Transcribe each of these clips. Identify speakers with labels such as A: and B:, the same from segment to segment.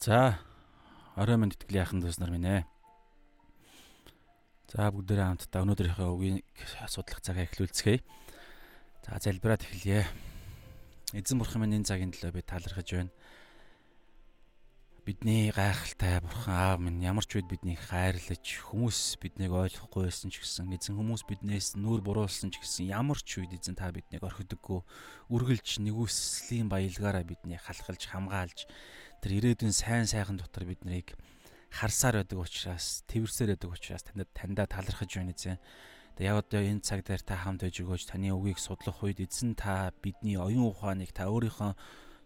A: За орой минь тэтгэл яхан дүүс нар минь ээ. За бүгдээрээ хамтдаа өнөөдрийнхөө үгийг судлах цагаа эхлүүлцгээе. За залбираад эхэлье. Эзэн бурхан минь энэ цагийн төлөө би талархаж байна. Бидний гайхалтай бурхан аав минь ямар ч үед биднийг хайрлаж хүмүүс биднийг ойлгохгүй байсан ч гэсэн эзэн хүмүүс биднээс нүур буруулсан ч гэсэн ямар ч үед эзэн та биднийг орхидоггүй үргэлж нэгүслийн баялгаараа биднийг халахалж хамгаалж тэр ирээдүйн сайн сайхан дотор бид нарыг харсаар байдаг учраас тэрсээр байдаг учраас танд таньда талархаж байна эзэн. Тэгээ яг одоо энэ цаг дээр та хамт байж өгөөж таны үгийг судлах үед эзэн та бидний оюун ухааныг та өөрийнхөө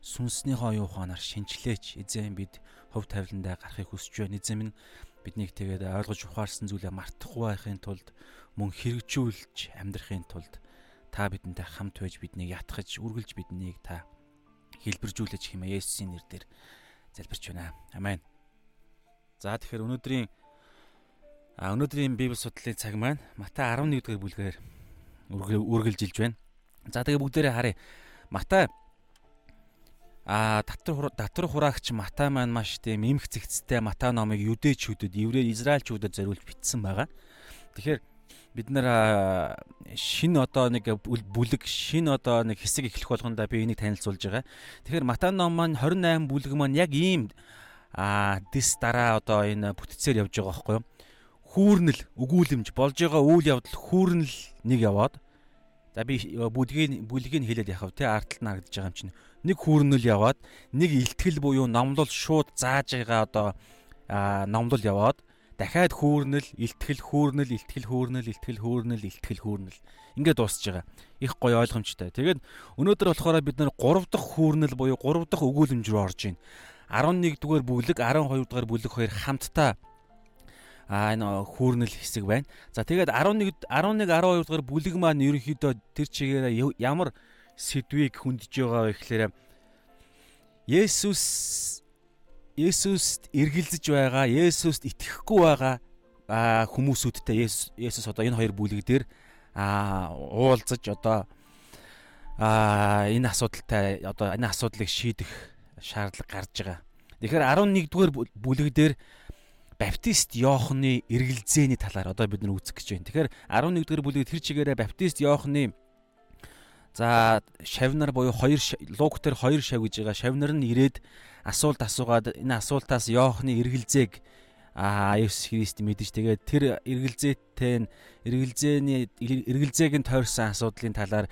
A: сүнснийхээ оюун ухаанаар шинчлээч. Эзэн бид хөв тавиландаа гарахыг хүсэж байна. Эзэн минь биднийг тэгээд ойлгож ухаарсан зүйлээ мартахгүй байхын тулд мөн хэрэгжүүлж амьдрахын тулд та бидэнтэй хамт байж биднийг ятгахж үргэлж биднийг та хэлбэржүүлж хэмээн Есүсийн нэрээр залбирч байна. Амен. За тэгэхээр өнөөдрийн а өнөөдрийн Библи судлалын цаг маань Матай 11 дугаар бүлгээр үргэлжилж байна. За тэгээ бүгдээрээ харъя. Матай а татвар татвар хураагч Матай маань маш тийм эмх зэгцтэй Матай номыг юдэчүүдэд, еврей израилчүүдэд зориулж бичсэн байгаа. Тэгэхээр бид нар шинэ одоо нэг бүлэг шинэ одоо нэг хэсэг эхлэх болгонда би энийг танилцуулж байгаа. Тэгэхээр Матан ном маань 28 бүлэг маань яг ийм а дис дараа одоо энэ бүтцээр явж байгаа байхгүй юу? Хүүрнэл, өгүүлэмж болж байгаа үйл явдал хүүрнэл нэг яваад за би бүлгийн бүлгийг хэлээд яхав те ард талд нь харагдаж байгаа юм чинь нэг хүүрнэл яваад нэг илтгэл буюу номлол шууд зааж байгаа одоо номлол яваад дахиад хүүрнэл, илтгэл, хүүрнэл, илтгэл, хүүрнэл, илтгэл, хүүрнэл, илтгэл, хүүрнэл ингээд дуусж байгаа. Их гоё ойлгомжтой. Тэгээд өнөөдөр болохоор бид нар 3 дахь хүүрнэл буюу 3 дахь өгүүлэмж рүү орж байна. 11 дугаар бүлэг, 12 дугаар бүлэг хоёр хамтдаа а энэ хүүрнэл хэсэг байна. За тэгээд 11 11 12 дугаар бүлэг маань ерөнхийдөө тэр чигээрээ ямар сэдвийг хөндөж байгаа вэ гэхээр Есүс Есүст эргэлзэж байгаа, Есүст итгэхгүй байгаа хүмүүсүүдтэй Есүс одоо энэ хоёр бүлэг дээр уулзаж одоо энэ асуудалтай одоо энэ асуудлыг шийдэх шаардлага гарч байгаа. Тэгэхээр 11 дугаар бүлэг дээр баптист Иохны эргэлзээний талаар одоо бид нар үзэх гэж байна. Тэгэхээр 11 дугаар бүлэг тэр чигээрээ баптист Иохны за шавнар буюу хоёр луг дээр хоёр шав гэж байгаа. Шавнар нь ирээд асуулт асуугаад энэ асуултаас Йоохны эргэлзээг а Есүс Христ мэдэж тэгээд тэр эргэлзээтэй нь эргэлзээний эргэлзээг нь тойрсон асуудлын талаар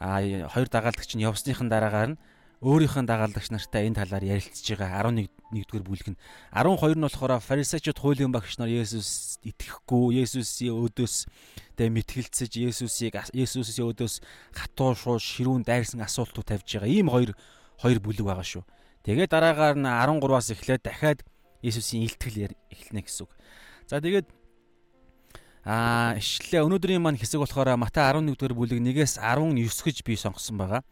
A: а хоёр дагаалдагч нь явсныхан дараагаар нь өөрийнх нь дагаалдагч нартай энэ талаар ярилцж байгаа 11 нэгдүгээр бүлэг нь 12 нь болохоор фарисеучуд хуулийн багш нар Есүс итгэхгүй Есүсийн өдөөс дэ мэтгэлцэж Есүсийг Есүсийн өдөөс хатуу шууд ширүүн дайрсан асуултууд тавьж байгаа ийм хоёр хоёр бүлэг байгаа шүү. Тэгээ дараагаар нь 13-аас эхлээд дахиад Иесусийн илтгэл эхэлнэ гэсэн үг. За тэгээд аа ишлээ өнөөдрийн маань хэсэг болохоор Матай 11 дугаар бүлэг 1-ээс 19 гэж би сонгосон байгаа.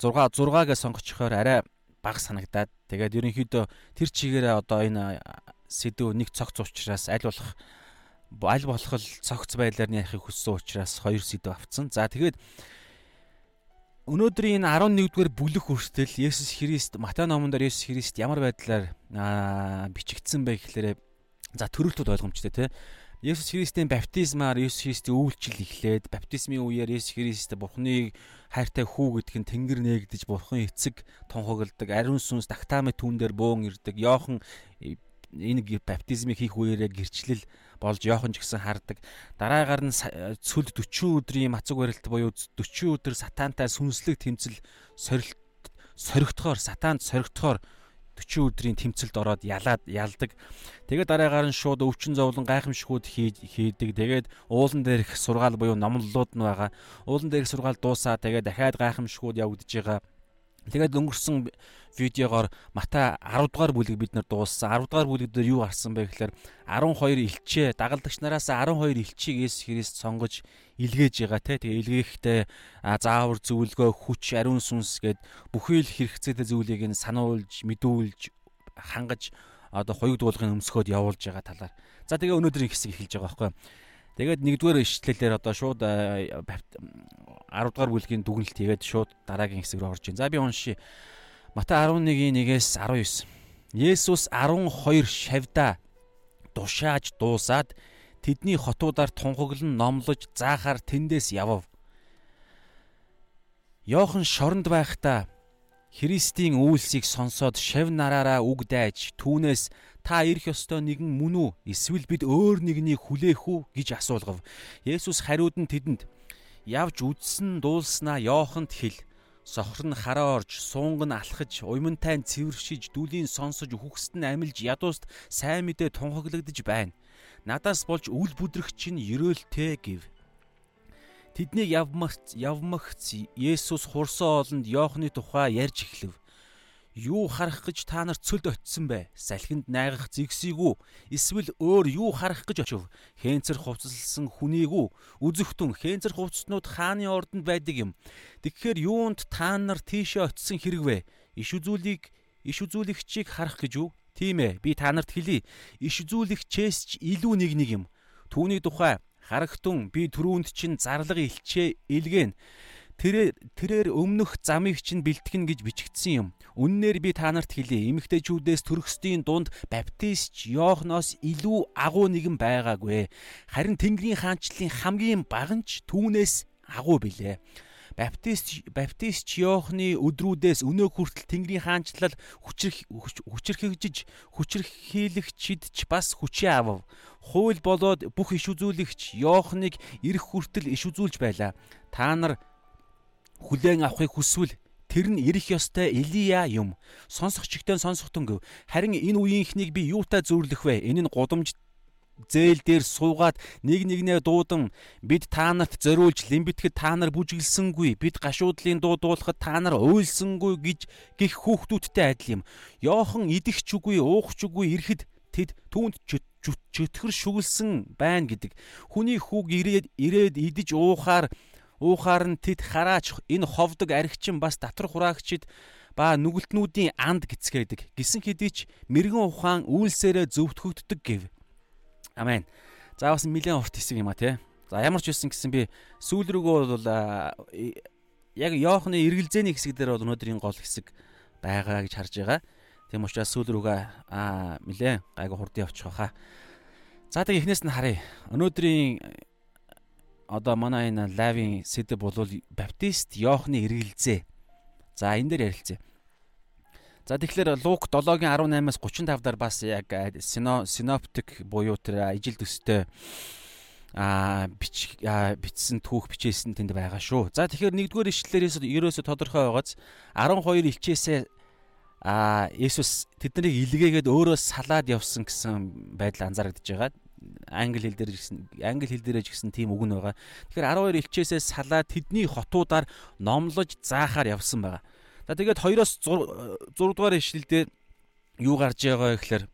A: 6 6-гээ сонгочихоор арай бага санагдаад тэгээд ерөнхийдөө тэр чигээрээ одоо энэ сэдв нэг цогц учраас аль болох аль болох л цогц байдлаар нь яхих хүссэн учраас хоёр сэдв авцсан. За тэгээд Өнөөдрийн 11-р бүлэг хүртэл Есүс Христ Матай номонд Есүс Христ ямар байдлаар бичигдсэн бэ гэхээр за төрөлтүүд ойлгомжтой те. Есүс Христийн баптизмаар Есүс Христийн үйлчлэл эхлээд баптизмын үеэр Есүс Христ Бурхны хайртай хүү гэдг нь тэнгэр нээгдэж Бурхан эцэг тунхагладаг, ариун сүнс тагтаамын түн дээр бөөн ирдэг. Йохан энэ баптизмыг хийх үеэрээ гэрчлэл болж Йохан ч гэсэн хардаг. Дараагаар нь цүл 40 өдрийн мацаг барилт буюу 40 өдөр сатантай сүнслэг тэмцэл сорилт соригдохоор сатаанд соригдохоор 40 өдрийн тэмцэлд ороод ялаад ялдаг. Тэгээд дараагаар нь шууд өвчин зовлон гайхамшгууд хийдэг. Тэгээд уулан дээрх сургаал буюу номлолууд нь байгаа. Уулан дээрх сургаал дуусаа тэгээд дахиад гайхамшгууд явагдаж байгаа. Тэгээд өнгөрсөн видеогоор Матай 10 дугаар бүлэг бид нар дууссан. 10 дугаар бүлэг дээр юу гарсан бэ гэхээр 12 элчээ дагалдагч нараас 12 элчийг Есүс Христ сонгож илгээж байгаа те. Тэгээ илгээхдээ заавар зөвлөгөө, хүч, ариун сүнс гээд бүхий л хэрэгцээтэй зүйлийг нь сануулж, мэдүүлж, хангаж одоо хоёрдуулгын өмсгөөд явуулж байгаа талаар. За тэгээ өнөөдрийн хэсэг эхэлж байгаа байхгүй? Тэгээд нэгдүгээр ишлэлээр одоо шууд 10 дугаар бүлгийн дүгнэлт хийгээд шууд дараагийн хэсэг рүү орж ийн. За би уншия. Матай 11-ийн 1-ээс 19. Есүс 12 шавьда душааж дуусаад тэдний хотуудаар тунхаглан номлож заахаар тэндээс явв. Йохан шоронд байхдаа Христийн үйлсийг сонсоод шав нараараа үг дайж түүнээс та ирэх ёстой нэгэн мөн үү эсвэл бид өөр нэгнийг хүлээх үү гэж асуулгав. Есүс хариуд нь тэдэнд явж үдсэн дуулснаа Йоханд хэл. Сохор нь хараа орж, суунг нь алхаж, уймантай нь цэвэршиж, дүлийн сонсож, үхгсэд нь амилж, ядууст сайн мэдээ тунхаглагдж байна. Надаас болж үл бүдрэгч нь ерөөлтэй гэв. Тэднийг явмагц явмагц Есүс хурсан олонд Иохны тухай ярьж эхлэв. Юу харах гэж та нар цөлд очисон бэ? Салхинд найгах зэгсийгүү? Эсвэл өөр юу харах гэж очив? Хэнцэр хувцаслсан хүнийг үү? Үзэхтэн хэнцэр хувцснууд хааны ордонд байдаг юм. Тэгэхээр юунд та нар тийшээ очисон хэрэг вэ? Иш үзүүлийг иш үзүүлэгчийг харах гэж үү? Тийм ээ. Би та нарт хэлье. Иш үзүүлэгчээс ч илүү нэг нэг юм. Түүний тухай Харагтун би түрүүнд чинь зарлага илчээ илгэн. Тэрээр тэрээр өмнөх замыг чинь бэлтгэн гэж бичигдсэн юм. Үннээр би та нарт хэлье. Эмэгтэйчүүдээс төрөхсдийн дунд баптист Йоохноос илүү агуу нэгэн байгаагүй. Харин Тэнгэрийн хаанчлалын хамгийн баганч түүнээс агуу билээ баптист баптист Йоохны өдрүүдээс өнөө хүртэл Тэнгэрийн хаанчлал хүчрэх хүчрхэгжиж хүчрхийлэгчид ч бас хүчээ авав. Хууль болоод бүх иш үзүүлэгч Йоохныг ирэх хүртэл иш үзүүлж байлаа. Та нар хүлээн авахыг хүсвэл тэр нь ирэх ёстой Илия юм. Сонсох чигтэн сонсохтон гэв. Харин энэ үеийнхнийг би юутай зөөрлөх вэ? Энэ нь гудамж зээл дээр суугаад нэг нэгнээ дуудан бид та нарт зориулж лимбитгэд та нар бүжиглсэнгүй бид гашуудлын дуу дуулахад та нар уйлсангүй гэж гих хүүхдүүдтэй адил юм. Йохан идэх ч үгүй уух ч үгүй ирэхэд тэд түүнд чөтгөр шүглсэн байна гэдэг. Хүний хүүг ирээд ирээд идэж уухаар уухаар нь тэд хараач энэ ховдог архичин бас татвар хураагчид ба нүгэлтнүүдийн анд гисгээдэг. Гисэн хэдий ч мэрэгэн ухаан үйлсээрээ зөвтгөгддөг гэв. Амен. За бас нэлээд урт хэсэг юм а те. За ямар ч үсэн гэсэн би сүүл рүүгөө бол яг Йоохны эргэлзээний хэсэг дээр бол өнөөдрийн гол хэсэг байгаа гэж харж байгаа. Тийм учраас сүүл рүүгээ аа нэлээд гайгүй хурдан явчих واخа. За тэг эхнээс нь харъя. Өнөөдрийн одоо манай энэ лавийн сэдв бол баптист Йоохны эргэлзээ. За энэ дээр ярилцъя. За тэгэхээр Лук 7-гийн 18-аас 35 дээр бас яг синоптик буюу тэр ижил төстэй а бич бичсэн түүх бичээсэн тэнд байгаа шүү. За тэгэхээр нэгдүгээр ишлэлээрээс ерөөсө тодорхой байгааз 12 илчээсээ а Есүс тэднийг илгээгээд өөрөө салаад явсан гэсэн байдал анзаарэгдэж байгаа. Англи хэл дээр гэсэн англи хэл дээрэж гэсэн тийм үг нь байгаа. Тэгэхээр 12 илчээсээ салаад тэдний хотуудаар номлож заахаар явсан байгаа. За тэгээд 2-оос 6 дугаар ишлэлдээ юу гарч байгаа гэхээр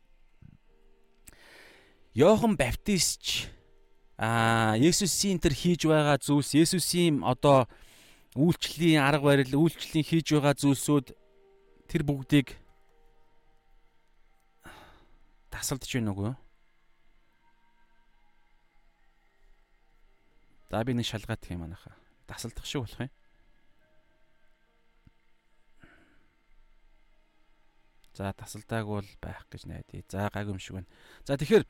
A: Йохан Баптистч аа Есүсийн тэр хийж байгаа зүйлс Есүсийн одоо үйлчлэлийн арга барил үйлчлэлийн хийж байгаа зүйлсүүд тэр бүгдийг тасалдж байна уу? За би нэг шалгаад гэх юм анаха. Тасалдах шиг болох юм. За тасалдааг бол байх гэж найдаа. За гайгүй юм шиг байна. За тэгэхээр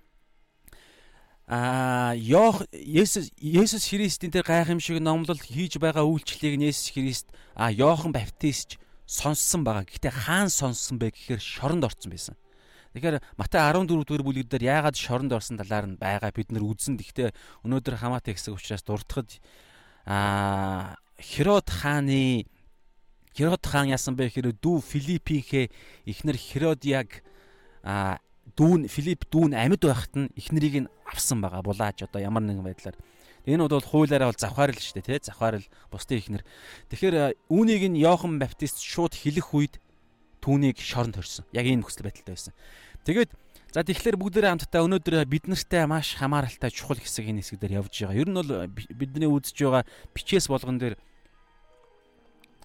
A: Аа Йох Есүс Есүс Христийн тэр гайхамшиг номлол хийж байгаа үйлчлэлийг Есүс Христ а Йохан Баптист сонссон байгаа. Гэхдээ хаан сонссон бэ гэхээр шоронд орсон байсан. Тэгэхээр Матай 14 дугаар бүлэг дээр яагаад шоронд орсон талаар нь байгаа? Бид нар үзэн. Гэхдээ өнөөдөр хамаатай хэсэг учраас дуртахад аа Херод хааны Херод хаан яасан бэ? Гэхээр дүү Филиппийнхээ эхнэр Херодиаг а дүүн Филипп дүүн амьд байхад нь эхнэрийг нь авсан байгаа. Булааж одоо ямар нэгэн байдлаар. Энэ бол хуулаараа бол завхаарл шүү дээ тий завхаарл бусдын эхнэр. Тэгэхээр үүнийг нь Йохан Баптист шууд хэлэх үед түүнийг шоронд хорсон яг энэ нөхцөл байдалтай байсан тэгээд за тэгэхээр бүгдээрээ хамтдаа өнөөдөр бид нартай маш хамааралтай чухал хэсэг энэ хэсэг дээр явж байгаа ер нь бол бидний үзэж байгаа бичээс болгон дээр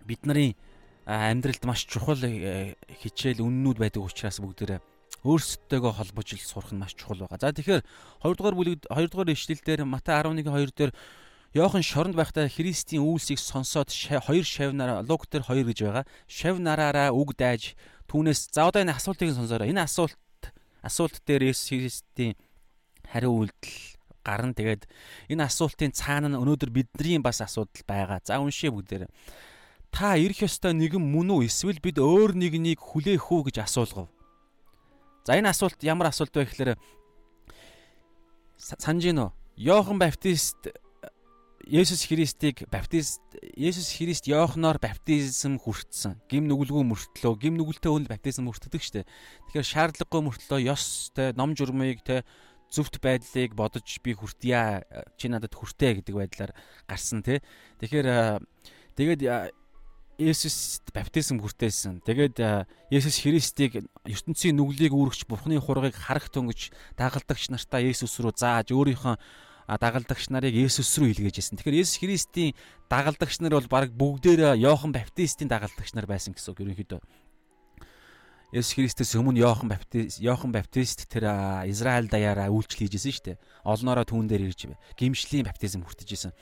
A: бид нарын амьдралд маш чухал э, хичээл үннүүд байдаг учраас бүгдээрээ өөрсдөө холбож ил сурах нь маш чухал байгаа. За тэгэхээр 2 дугаар бүлэгт 2 дугаар ишлэл дээр Матай 11:2 дээр Йохан шоронд байхдаа Христийн үйлсийг сонсоод хоёр шавнараа луг дээр хоёр гэж байгаа. Шав нараараа үг дайж түүнээс за одоо энэ асуултыг сонсоорой. Энэ асуулт асуулт дээр Есүс Христийн хариу үйлдэл гарна. Тэгээд энэ асуултын цаана нь өнөөдөр бидний бас асуудал байгаа. За уншия бүгдээр. Та ирэх ёстой нэгэн мөн үү эсвэл бид өөр нэгнийг хүлээх үү гэж асуулгав. За энэ асуулт ямар асуулт вэ гэхээр санаж гинөө. Йохан Баптист Есүс Христийг баптист Есүс Христ Йоханоор баптизм хүртсэн. Гим нүгэлгүй мөртлөө, гим нүгэлтэй хүн баптизм хүртдэг штэ. Тэгэхээр шаардлагагүй мөртлөө ёстой ном журмыг те зөвхт байдлыг бодож би хүртье чи надад хүртээ гэдэг байдлаар гарсан те. Тэгэхээр тэгээд Есүс баптизм хүртээсэн. Тэгээд Есүс Христийг ертөнцийн нүглийг үүрэгч Бурхны хургийг харах тунгаж дагалдагч нартаа Есүс рүү зааж өөрийнхөө дагалдагч нарыг Есүс рүү илгээжсэн. Тэгэхээр Есүс Христийн дагалдагч нар бол баг бүгдээр Йохан Баптистийн дагалдагч нар байсан гэсэн үг ерөнхийдөө. Есүс Христос өмнө Йохан Баптист Йохан Баптист тэр Израиль даяараа үйлчлэл хийжсэн шүү дээ. Олноороо түүн дээр ирж гимшлийн баптизм хүртэжсэн.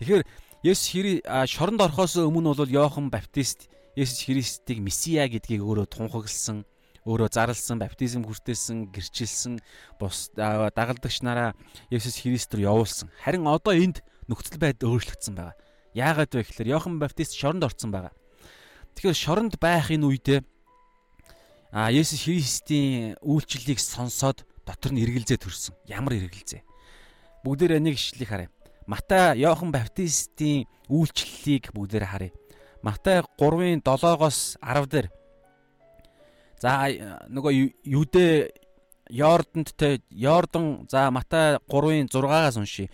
A: Тэгэхээр Есүс Христ шоронд орохоос өмнө бол Йохан Баптист Есүс Христийг Месиа гэдгийг өөрөө тунхагласан өөрөө зарлсан, баптизм хүртээсэн, гэрчилсэн, бус дагалдагч нараа Есүс Христээр явуулсан. Харин одоо энд нөхцөл байдал өөрчлөгдсөн байгаа. Яагаад вэ гэхээр Иохан Баптист шоронд орсон байгаа. Тэгэхээр шоронд байх энэ үедээ а Есүс Христийн үйлчлэлийг сонсоод дотор нь эргэлзээ төрсөн. Ямар эргэлзээ? Бүгдээрээ нэг ишлэлийг харъя. Матай Иохан Баптистийн үйлчлэлийг бүгдээрээ харъя. Матай 3-ын 7-оос 10 дээр За нөгөө Юдэ Йордонд те Йордон за Матай 3-ын 6-аас уншия.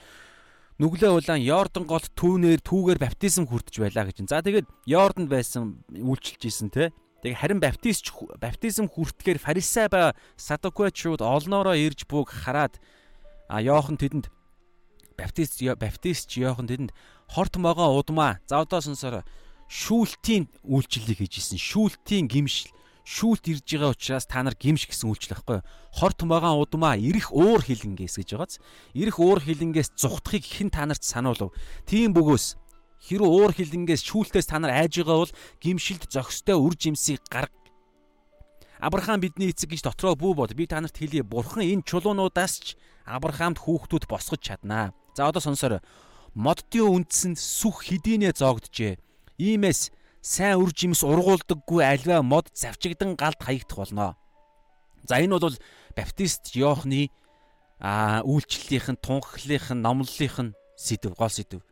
A: Нүглээ улаан Йордон голт түүнээр түүгээр баптизм хүртэж байлаа гэж. За тэгээд Йордонд байсан үйлчилж исэн те. Тэг харин баптист баптизм хүртгэхээр фарисей ба садукучууд олноороо ирж бүг хараад а Йохан тэдэнд баптист баптист Йохан тэдэнд хорт могоо удмаа. За одоо сонсороо шүүлтийн үйлчлэлийг хийжсэн. Шүүлтийн гимшил шүүлт ирж байгаа учраас та нар гимш гэсэн үйлчлэл байхгүй. Хорт магаан удмаа ирэх уур хилэнгээс гэж байгааз. Ирэх уур хилэнгээс зүхтахыг хэн та нарт сануулв. Тийм бөгөөс хэрэг уур хилэнгээс шүүлтээс та нар айж байгаа бол гимшилд зохистой үр жимсийг гарга. Авраам бидний эцэг гэж дотроо бүү бод. Би та нарт хэлье. Бурхан энэ чулуунуудаас ч Авраамд хүүхдүүд босгож чаднаа. За одоо сонсоор моддын үндсэнд сүх хэдийнэ зоогджээ. Иймээс сайн үр жимс ургуулдаггүй альва мод завчигдан галд хаягдах болно. За энэ бол баптист Йоохны а үйлчлэлийнх нь тунхлынх нь номлолынх нь сэдв гол сэдв.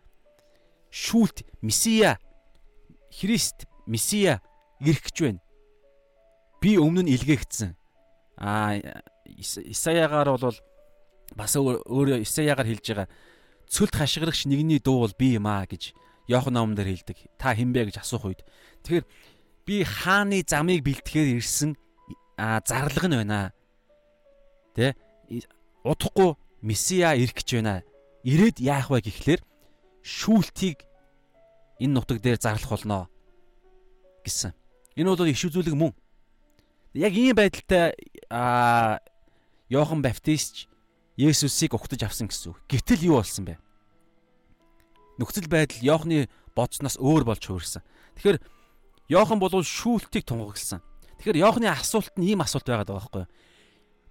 A: Шүүлт Месиа Христ Месиа ирэх гэж байна. Би өмнө нь илгээгдсэн. А Исаягаар бол бас өөрөө Исаягаар хэлж байгаа цөлд хашгирагч нэгний дуу бол би юм аа гэж Йохан номон дээр хэлдэг. Та хинбэ гэж асуух үед. Тэгэхээр би хааны замыг бэлтгэхээр ирсэн зарлага нь байна. Тэ? Удахгүй Месиа ирэх гэж байна. Ирээд яах вэ гэхлээр шүүлтийг энэ нутаг дээр зарлах болно гэсэн. Энэ бол иш үзүүлэг мөн. Яг ийм байдалтай а Йохан Баптист Есүсийг угтаж авсан гэсэн үг. Гэтэл юу болсон бэ? Нөхцөл байдал Йоохны бодсноос өөр болж хувирсан. Тэгэхээр Йохан бол шүүлтийг тунгагласан. Тэгэхээр Йоохны асуулт нь ийм асуулт байгаад байгаа байхгүй юу?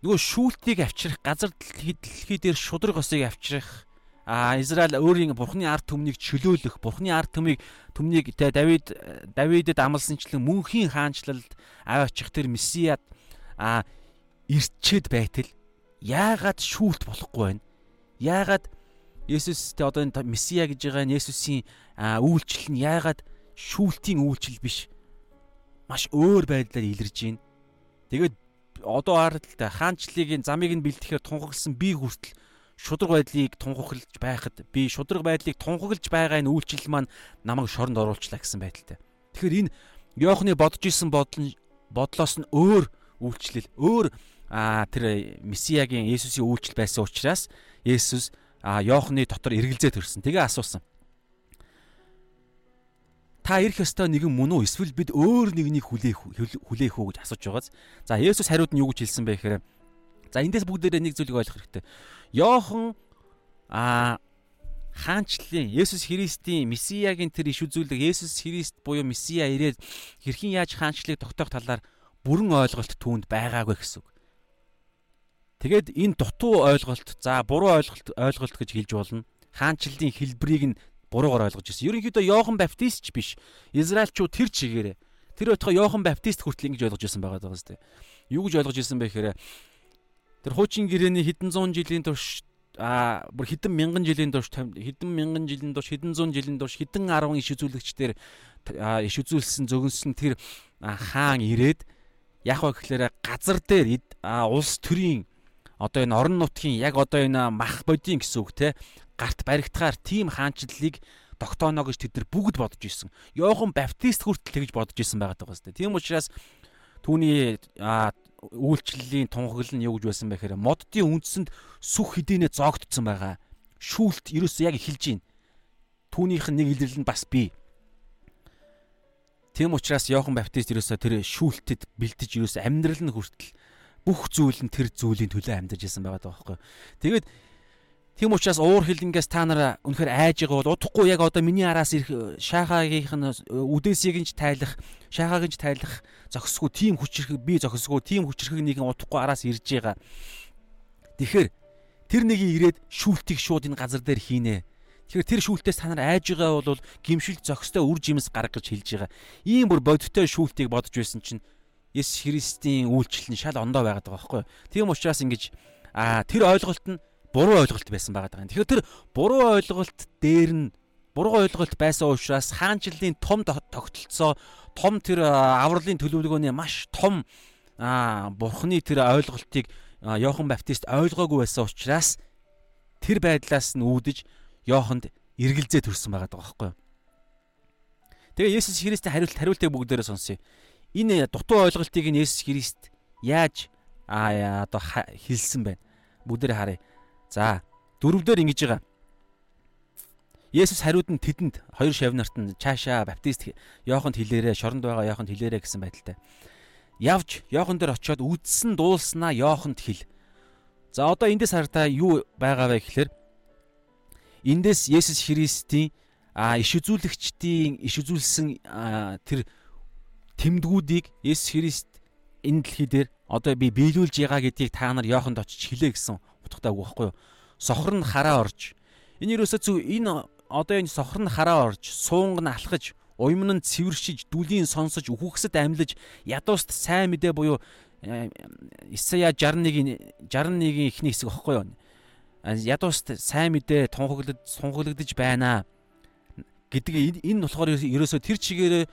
A: Нөгөө шүүлтийг авчрах, газар дэлхий дээр шудраг осыг авчрах, а Израиль өөрийн бурхны ард түмнийг чөлөөлөх, бурхны ард түмийг түмнийг Давид Давидэд амласанчлан мөнхийн хаанчлалд аваачих тэр месиад а ирчээд байтал яагаад шүүлт болохгүй байна? Яагаад Есүстэй одоо энэ Месиа гэж байгаа нь Есүсийн үйлчлэл нь яагаад шүүлтийн үйлчлэл биш маш өөр байдлаар илэрж байна. Тэгээд одоо харалтаа хаанчлалын замыг нь бэлтгэхээр тунхагласан би хүртэл шудраг байдлыг тунхаглаж байхад би шудраг байдлыг тунхаглаж байгаа энэ үйлчлэл маань намайг шоронд оруулчлаа гэсэн байдалтай. Тэгэхээр энэ Йоохны бодож исэн бодол бодлоос нь өөр үйлчлэл, өөр тэр Месиагийн Есүсийн үйлчлэл байсан учраас Есүс а Йоохны дотор эргэлзээ төрсөн. Тэгээ асуусан. Та ирэх ёстой нэгэн мөн үү? Эсвэл бид өөр нэгнийг хүлээх хүлээх үү гэж асууж байгааз. За Есүс хариуд нь юу гэж хэлсэн бэ гэхээр за эндээс бүгдээрээ нэг зүйлийг ойлгох хэрэгтэй. Йохан а хаанчлалын Есүс Христийн Месиягийн тэр иш үзүүлэг Есүс Христ буюу Месиа ирээд хэрхэн яаж хаанчлалыг тогтоох талаар бүрэн ойлголт түүнд байгаагүй гэсэн үг. Тэгээд энэ дутуу ойлголт за буруу ойлголт ойлголт гэж хэлж болно. Хаанчлалын хэлбэрийг нь буруугаар ойлгож ирсэн. Ерөнхийдөө Йохан Баптист ч биш. Израильчууд тэр чигээрээ тэр байтугай Йохан Баптист хүртэл ингэж ойлгож ирсэн байгаа даа зү. Юу гэж ойлгож ирсэн бэ гэхээр тэр хуучин гэрээний хэдэн зуун жилийн турш а бүр хэдэн мянган жилийн турш хэдэн мянган жилийн турш хэдэн зуун жилийн турш хэдэн 10 иш үзүүлэгчдэр иш үзүүлсэн зөгнсөн тэр хаан ирээд яг ба гэхээр газар дээр улс төрийн одоо энэ орон нутгийн яг одоо энэ мах бодийн гэсэн үг те гарт баригдахаар тийм хаанчлалыг тогтооно гэж тэд нар бүгд бодож ирсэн. Йохан Баптист хүртэл тэгж бодож ирсэн байгаа даа гэсэн. Тийм учраас түүний үйлчлэлийн тунхаглал нь юу гэж байсан бэ гэхээр моддын үндсэнд сүх хэдийнэ зоогдсон байгаа. Шүүлт ерөөсөө яг эхэлж байна. Түүнийх нь нэг илэрлэл нь бас бий. Тийм учраас Йохан Баптист ерөөсөө тэр шүүлтэд бэлдэж ерөөсөө амьдрал нь хүртэл бүх зүйл нь тэр зүйлийн төлөө амьдарч исэн байгаа даахгүй. Тэгээд Тийм учраас уур хилэнгээс та нар үнэхээр айж байгаа бол удахгүй яг одоо миний араас ирэх шахагийнх нь үдээсийг нь ч тайлах, шахагийн ч тайлах зохисгүй тийм хүчрэх би зохисгүй тийм хүчрэх нэгэн удахгүй араас ирж байгаа. Тэгэхээр тэр нэгийг ирээд шүүлтийг шууд энэ газар дээр хийнэ. Тэгэхээр тэр шүүлтээс та нар айж байгаа бол гимшил зохистой үр жимс гаргаж хэлж байгаа. Ийм бүр бодиттой шүүлтийг бодож байсан чинь Есүс Христийн үйлчлэл нь шал ондоо байгаад байгаа байхгүй юу? Тийм учраас ингэж аа тэр ойлголт нь буруу ойлголт байсан байгаа даа. Тэгэхээр тэр буруу ойлголт дээр нь буруу ойлголт байсан учраас хаанчлалын том тогтолцоо том тэр авралын төлөвлөгөөний маш том бурхны тэр ойлголтыг Йохан Баптист ойлгоогүй байсан учраас тэр байдлаас нь үүдэж Йоханд эргэлзээ төрсэн байгаа байхгүй юу? Тэгээ Есүс Христийн хариулт хариултыг бүгдээрээ сонсъё. Энэ дутуу ойлголтыг нь Есүс Христ яаж аа одоо хэлсэн байна. Бүгдээрээ харъя. За дөрөвдөр ингэж байгаа. Есүс хариуд нь тэдэнд хоёр шавнарт нь чаашаа баптист Йоханд хэлээрээ шоронд байгаа Йоханд хэлээрээ гэсэн байдалтай. Явж Йохан дээр очиод үдсэн дуулснаа Йоханд хэл. За одоо эндээс хартаа юу байгаа вэ гэхээр эндээс Есүс Христийн а иш үзүүлэгчдийн иш үзүүлсэн тэр тэмдгүүдийг Есүс Христ энэ дэлхий дээр одоо би биелүүлж байгаа гэдгийг та нар Йоханд очиж хэлээ гэсэн утгатай үг байхгүй юу? Сохор нь хараа орж. Энэ юусоо зү энэ одоо энэ сохор нь хараа орж, суунг нь алхаж, уймн нь цэвэршиж, дүлийн сонсож, үхүхсэд амьлаж, ядууст сайн мэдээ буюу э, Исая 61-ийн 61-ийн эхний хэсэг багхгүй юу? Ядууст сайн мэдээ тунхаглаж сунхаглагдж байна гэдэг энэ болохоор ерөөсөө тэр чигээрээ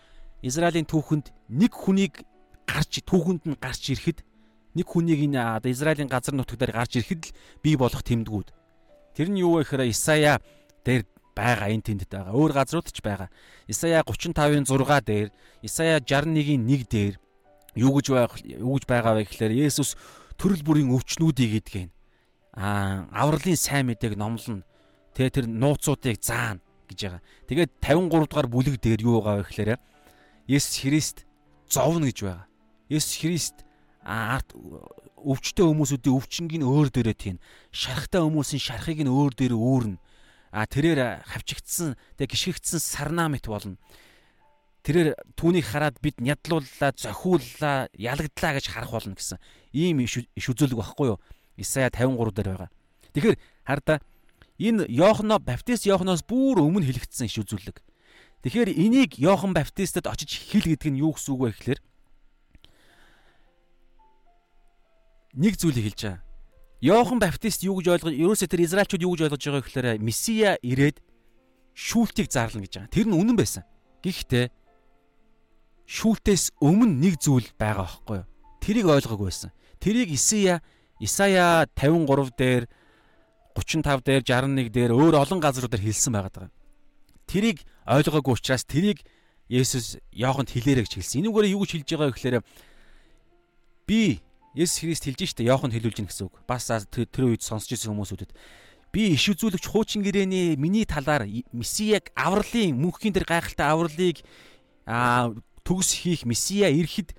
A: Израилийн түүхэнд нэг хүнийг гарч түүхэнд нь гарч ирэхэд нэг хүнийг энэ одоо Израилийн газар нутгаар гарч ирэхэд л бий болох тэмдгүүд. Тэр нь юу вэ гэхээр Исая дээр байгаа энэ тэмдэгт байгаа. Өөр газрууд ч байгаа. Исая 35-ын 6 дээр, Исая 61-ийн 1 дээр юу гэж юу гэж байгаа вэ гэхээр Есүс төрөл бүрийн өвчнүүдийг идгэн. Аа, авралын сайн мэдээг номлоно. Тэгээ тэр нууцуудыг заана гэж байгаа. Тэгээд 53 дугаар бүлэг дээр юу байгаа вэ гэхээр Есүс Христ зовно гэж байгаа. Есүс Христ арт өвчтэй хүмүүсүүдийн өвчнгийг нь өөр дээрээ тийм шарахтай хүмүүсийн шарахыг нь өөр дээрээ өөрнө а тэрээр хавчигдсан тэг гიშгэгдсэн сарнаа мэт болно. Тэрээр түүнийг хараад бид нядлууллаа зохиуллаа ялагдлаа гэж харах болно гэсэн ийм иш үзүүлэг багхгүй юу? Исая 53 дээр байгаа. Тэгэхээр харда энэ Йохано Баптист Йоханоос бүр өмнө хэлэгдсэн иш үзүүлэг тэгэхээр энийг Йохан Баптистад очиж хэл гэдэг нь юу гэсэн үг вэ гэхээр нэг зүйлийг хэлж байгаа. Йохан Баптист юу гэж ойлгож, ерөөсөө тэр Израильчууд юу гэж ойлгож байгаа гэхээр Месиа ирээд шүүлтийг зарлана гэж байгаа. Тэр нь үнэн байсан. Гэхдээ шүүлтээс өмнө нэг зүйл байгаа байхгүй юу? Тэрийг ойлгоогүй байсан. Тэрийг Исая Исая 53 дээр 35 дээр 61 дээр өөр олон газруудаар хэлсэн байгаа даа. Тэрийг ойлгоогүй учраас тэрийг Есүс Йоханд хэлээрэй гэж хэлсэн. Энүүгээр юу гэж хэлж байгаа гэхээр би Есүс Христ хэлж штэ Иоханд хэлүүлж гин гэсэн үг. Бас тэр үед сонсч ирсэн хүмүүсүүдэд би иш үзүүлэгч хуучин гэрээний миний талаар Месияг авралын мөнхийн дээр гайхалтай авралыг төгс хийх Месия ирэхэд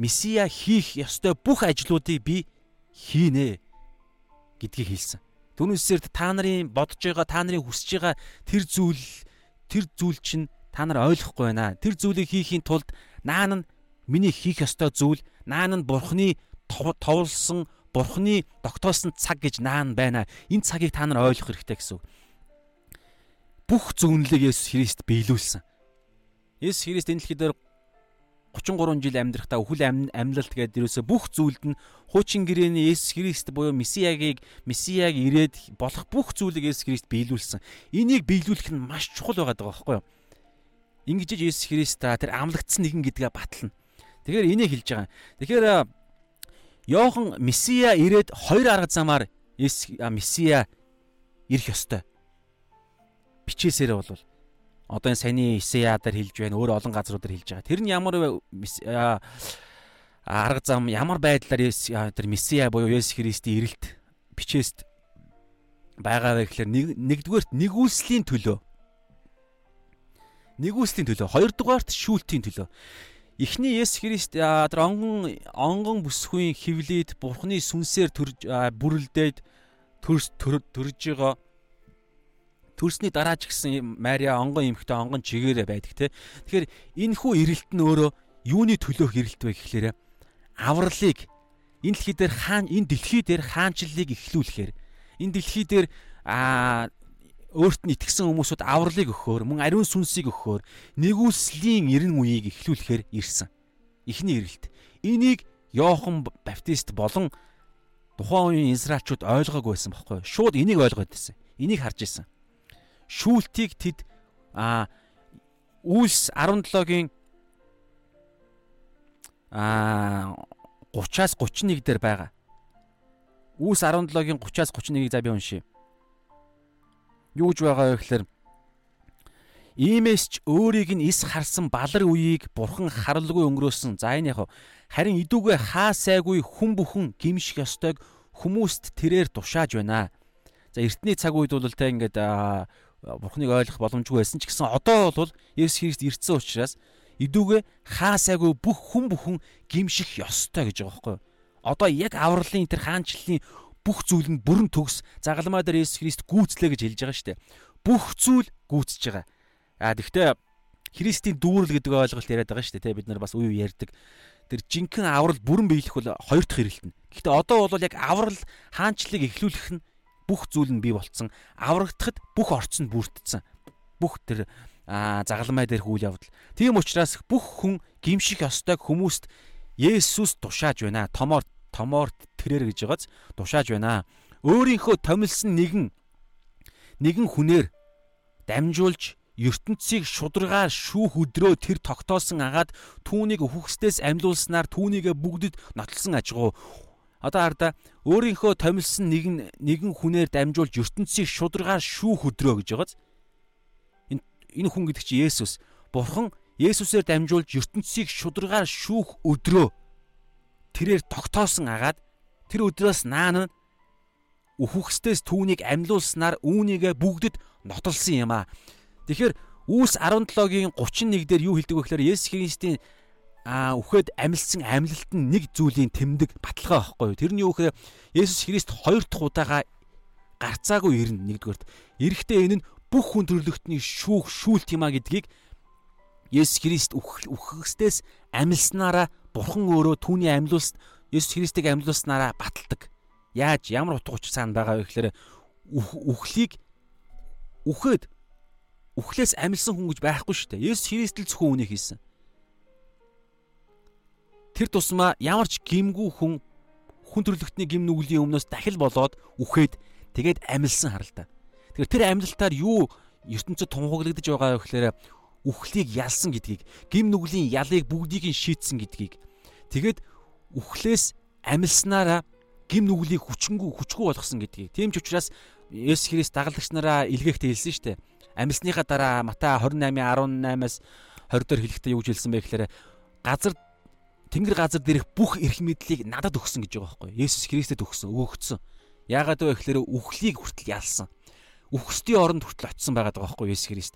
A: Месия хийх ёстой бүх ажлуудыг би хийнэ гэдгийг хэлсэн. Түүнээсээр та нарын бодож байгаа, та нарын хүсэж байгаа тэр зүйл тэр зүйл чинь та нар ойлгохгүй байна. Тэр зүйлийг хийхийн тулд наа нь миний хийх ёстой зүйл Наан нь бурхны товлсон бурхны тогтоосон цаг гэж наан байна. Энэ цагийг та нар ойлгох хэрэгтэй гэсэн үг. Бүх зөвнөлийг Есүс Христ биелүүлсэн. Есүс Христ энэ дэлхий дээр 33 жил амьдрахтаа өхөл амьлалт гэдэг ерөөсө бүх зүйлд нь хуучин гэрээний Есүс Христ буюу Месиягийг Месияг ирээд болох бүх зүйлийг Есүс Христ биелүүлсэн. Энийг биелүүлэх нь маш чухал байгаа байхгүй юу? Ингэж Есүс Христ тэр амлагдсан нэгэн гэдгээ батлна. Тэгэхээр энийг хэлж байгаа. Тэгэхээр Йохан Месия ирээд хоёр арга замаар Месия ирэх ёстой. Бичээсээрээ бол одоо энэ саяны Исея дээр хэлж байна, өөр олон газруудаар хэлж байгаа. Тэр нь ямар арга зам, ямар байдлаар тэр Месиа буюу Есүс Христийн ирэлт бичээст байгаа вэ гэхээр нэгдүгээрт нэгүслийн төлөө. Нэгүслийн төлөө, хоёрдугаарт шүүлтийн төлөө. Эхний Есүс Христ тэр онгон онгон бүсгүй хөвлөд Бурхны сүнсээр бүрэлдээд төрж байгаа төрсний дараа ч гэсэн Мария онгон эмхтэй онгон чигээрээ байдаг те. Тэгэхээр энэ хүү ирэлт нь өөрөө юуны төлөөх ирэлт вэ гэхлээрэ авралыг энэ дэлхий дээр хаан энэ дэлхий дээр хаанчлалыг эхлүүлэхээр энэ дэлхий дээр а өөрт нь итгэсэн хүмүүсүүд авралыг өгөхөөр мөн ариун сүнсийг өгөхөөр нэгүслийн эрен үеийг эхлүүлэхээр ирсэн. Эхний ирэлт. Энийг Йохан Баптист болон тухайн үеийн Израильчууд ойлгоогүй байсан байхгүй юу? Шууд энийг ойлгоод байсан. Энийг харж исэн шүүлтийг тэд а Үлс 17-гийн а 30-аас 31 дээр байгаа. Үлс 17-гийн 30-аас 31-ийг за би уншия. Юу гэж байгаа вэ гэхээр Иймээс ч өөрийг нь ис харсан балар үеийг бурхан харалгүй өнгөрөөсөн. За энэ яг харин идүүгээ хаа сайгүй хүн бүхэн гимших ёстойг хүмүүст тэрээр тушааж байна. За эртний цаг үед бол тэ ингээд бурхныг ойлгох боломжгүй байсан ч гэсэн одоо бол Есүс Христ ирсэн учраас идүүгээ хаасаагүй бүх хүн бүхэн гимших ёстой гэж байгаа байхгүй юу? Одоо яг авралын тэр хаанчлалын бүх зүйл нь бүрэн төгс загалмаа дээр Есүс Христ гүйцлээ гэж хэлж байгаа шүү дээ. Бүх зүйл гүйцэж байгаа. А тэгвэл Христийн дүүрэл гэдэг ойлголт яриад байгаа шүү дээ. Бид нар бас уу ярьдаг. Тэр жинхэнэ аврал бүрэн биелэх бол хоёр дахь хэрэлтэн. Гэхдээ одоо бол яг аврал хаанчлалыг эхлүүлэх нь бүх зүйл нь бий болцсон. Аврагдахад бүх орц нь бүрдсэн. Бүх тэр загалмай дээр хүл явдал. Тийм учраас бүх хүн гимших ёстойг хүмүүст Есүс тушааж байна. Томоор томоор тэрэр гэж байгааз тушааж байна. Өөрийнхөө томилсон нэгэн нэгэн хүнээр дамжуулж ертөнцийг шударгаар шүүх өдрөө тэр тогтоосон агаад түүнийг үхгсдээс амьлуулснаар түүнийгэ бүгдэд нотлсон ажгуу Одоо хараа өөрийнхөө томилсон нэгэн нэгэн хүнээр дамжуулж ертөнцийг шударгаар шүүх өдрөө гэж байгааз. Энэ энэ хүн гэдэг чинь Есүс. Бурхан Есүсээр дамжуулж ертөнцийг шударгаар шүүх өдрөө тэрээр тогтоосон агаад тэр өдрөөс наан нь үхвхстээс түүнийг амьлуулснаар үүнийгээ бүгдэд нотолсон юм аа. Тэгэхээр Үүс 17-гийн 31 дээр юу хэлдэг вэ гэхээр Есүс Христийн аа үхээд амилсан амлалт нь нэг зүйлийн тэмдэг баталгаа байхгүй юу? Тэр нь юу гэхээр Есүс Христ хоёр дахь удаага гарцаагүй ирнэ нэгдүгээрт. Эрэхтээ энэ нь бүх хүн төрлөختний шүүх шүүлт юм а гэдгийг Есүс Христ үхэхстээс амилснараа Бурхан өөрөө түүний амьлуулсан Есүс Христийг амьлуулснараа баталдаг. Яаж ямар утга учир цаана байгаа вэ гэхээр үхлийг үхээд үхлээс амилсан хүн гэж байхгүй шүү дээ. Есүс Христ л зөвхөн үнийг хийсэн тэр тусмаа ямар ч гимгүү хүн хүн төрлөختний гим нүглийн өмнөөс дахил болоод үхээд тэгээд амилсан харалта. Тэгэхээр тэр амилтаар юу ертөнцид тунхаглагдаж байгаа вэ гэхээр үхлийг ялсан гэдгийг, гим нүглийн ялыг бүгдийг нь шийтсэн гэдгийг. Тэгээд үхлээс амилснараа гим нүглийг хүчингүү хүчгүй болгосон гэдгийг. Тийм ч учраас Есүс Христ дагалдагч нараа илгээхдээ хэлсэн шүү дээ. Амилсныхаа дараа Матай 28:18-аас 20 дээр хэлэхдээ юу хэлсэн бэ гэхээр газар Тэнгэр газар дээрх бүх эрх мэдлийг надад өгсөн гэж байгаа байхгүй. Есүс Христэд өгсөн, өгөгдсөн. Яагаад вэ гэхээр үхлийг хүртэл ялсан. Үхсдийн оронд хүртэл очисон байгаа байхгүй Есүс Христ.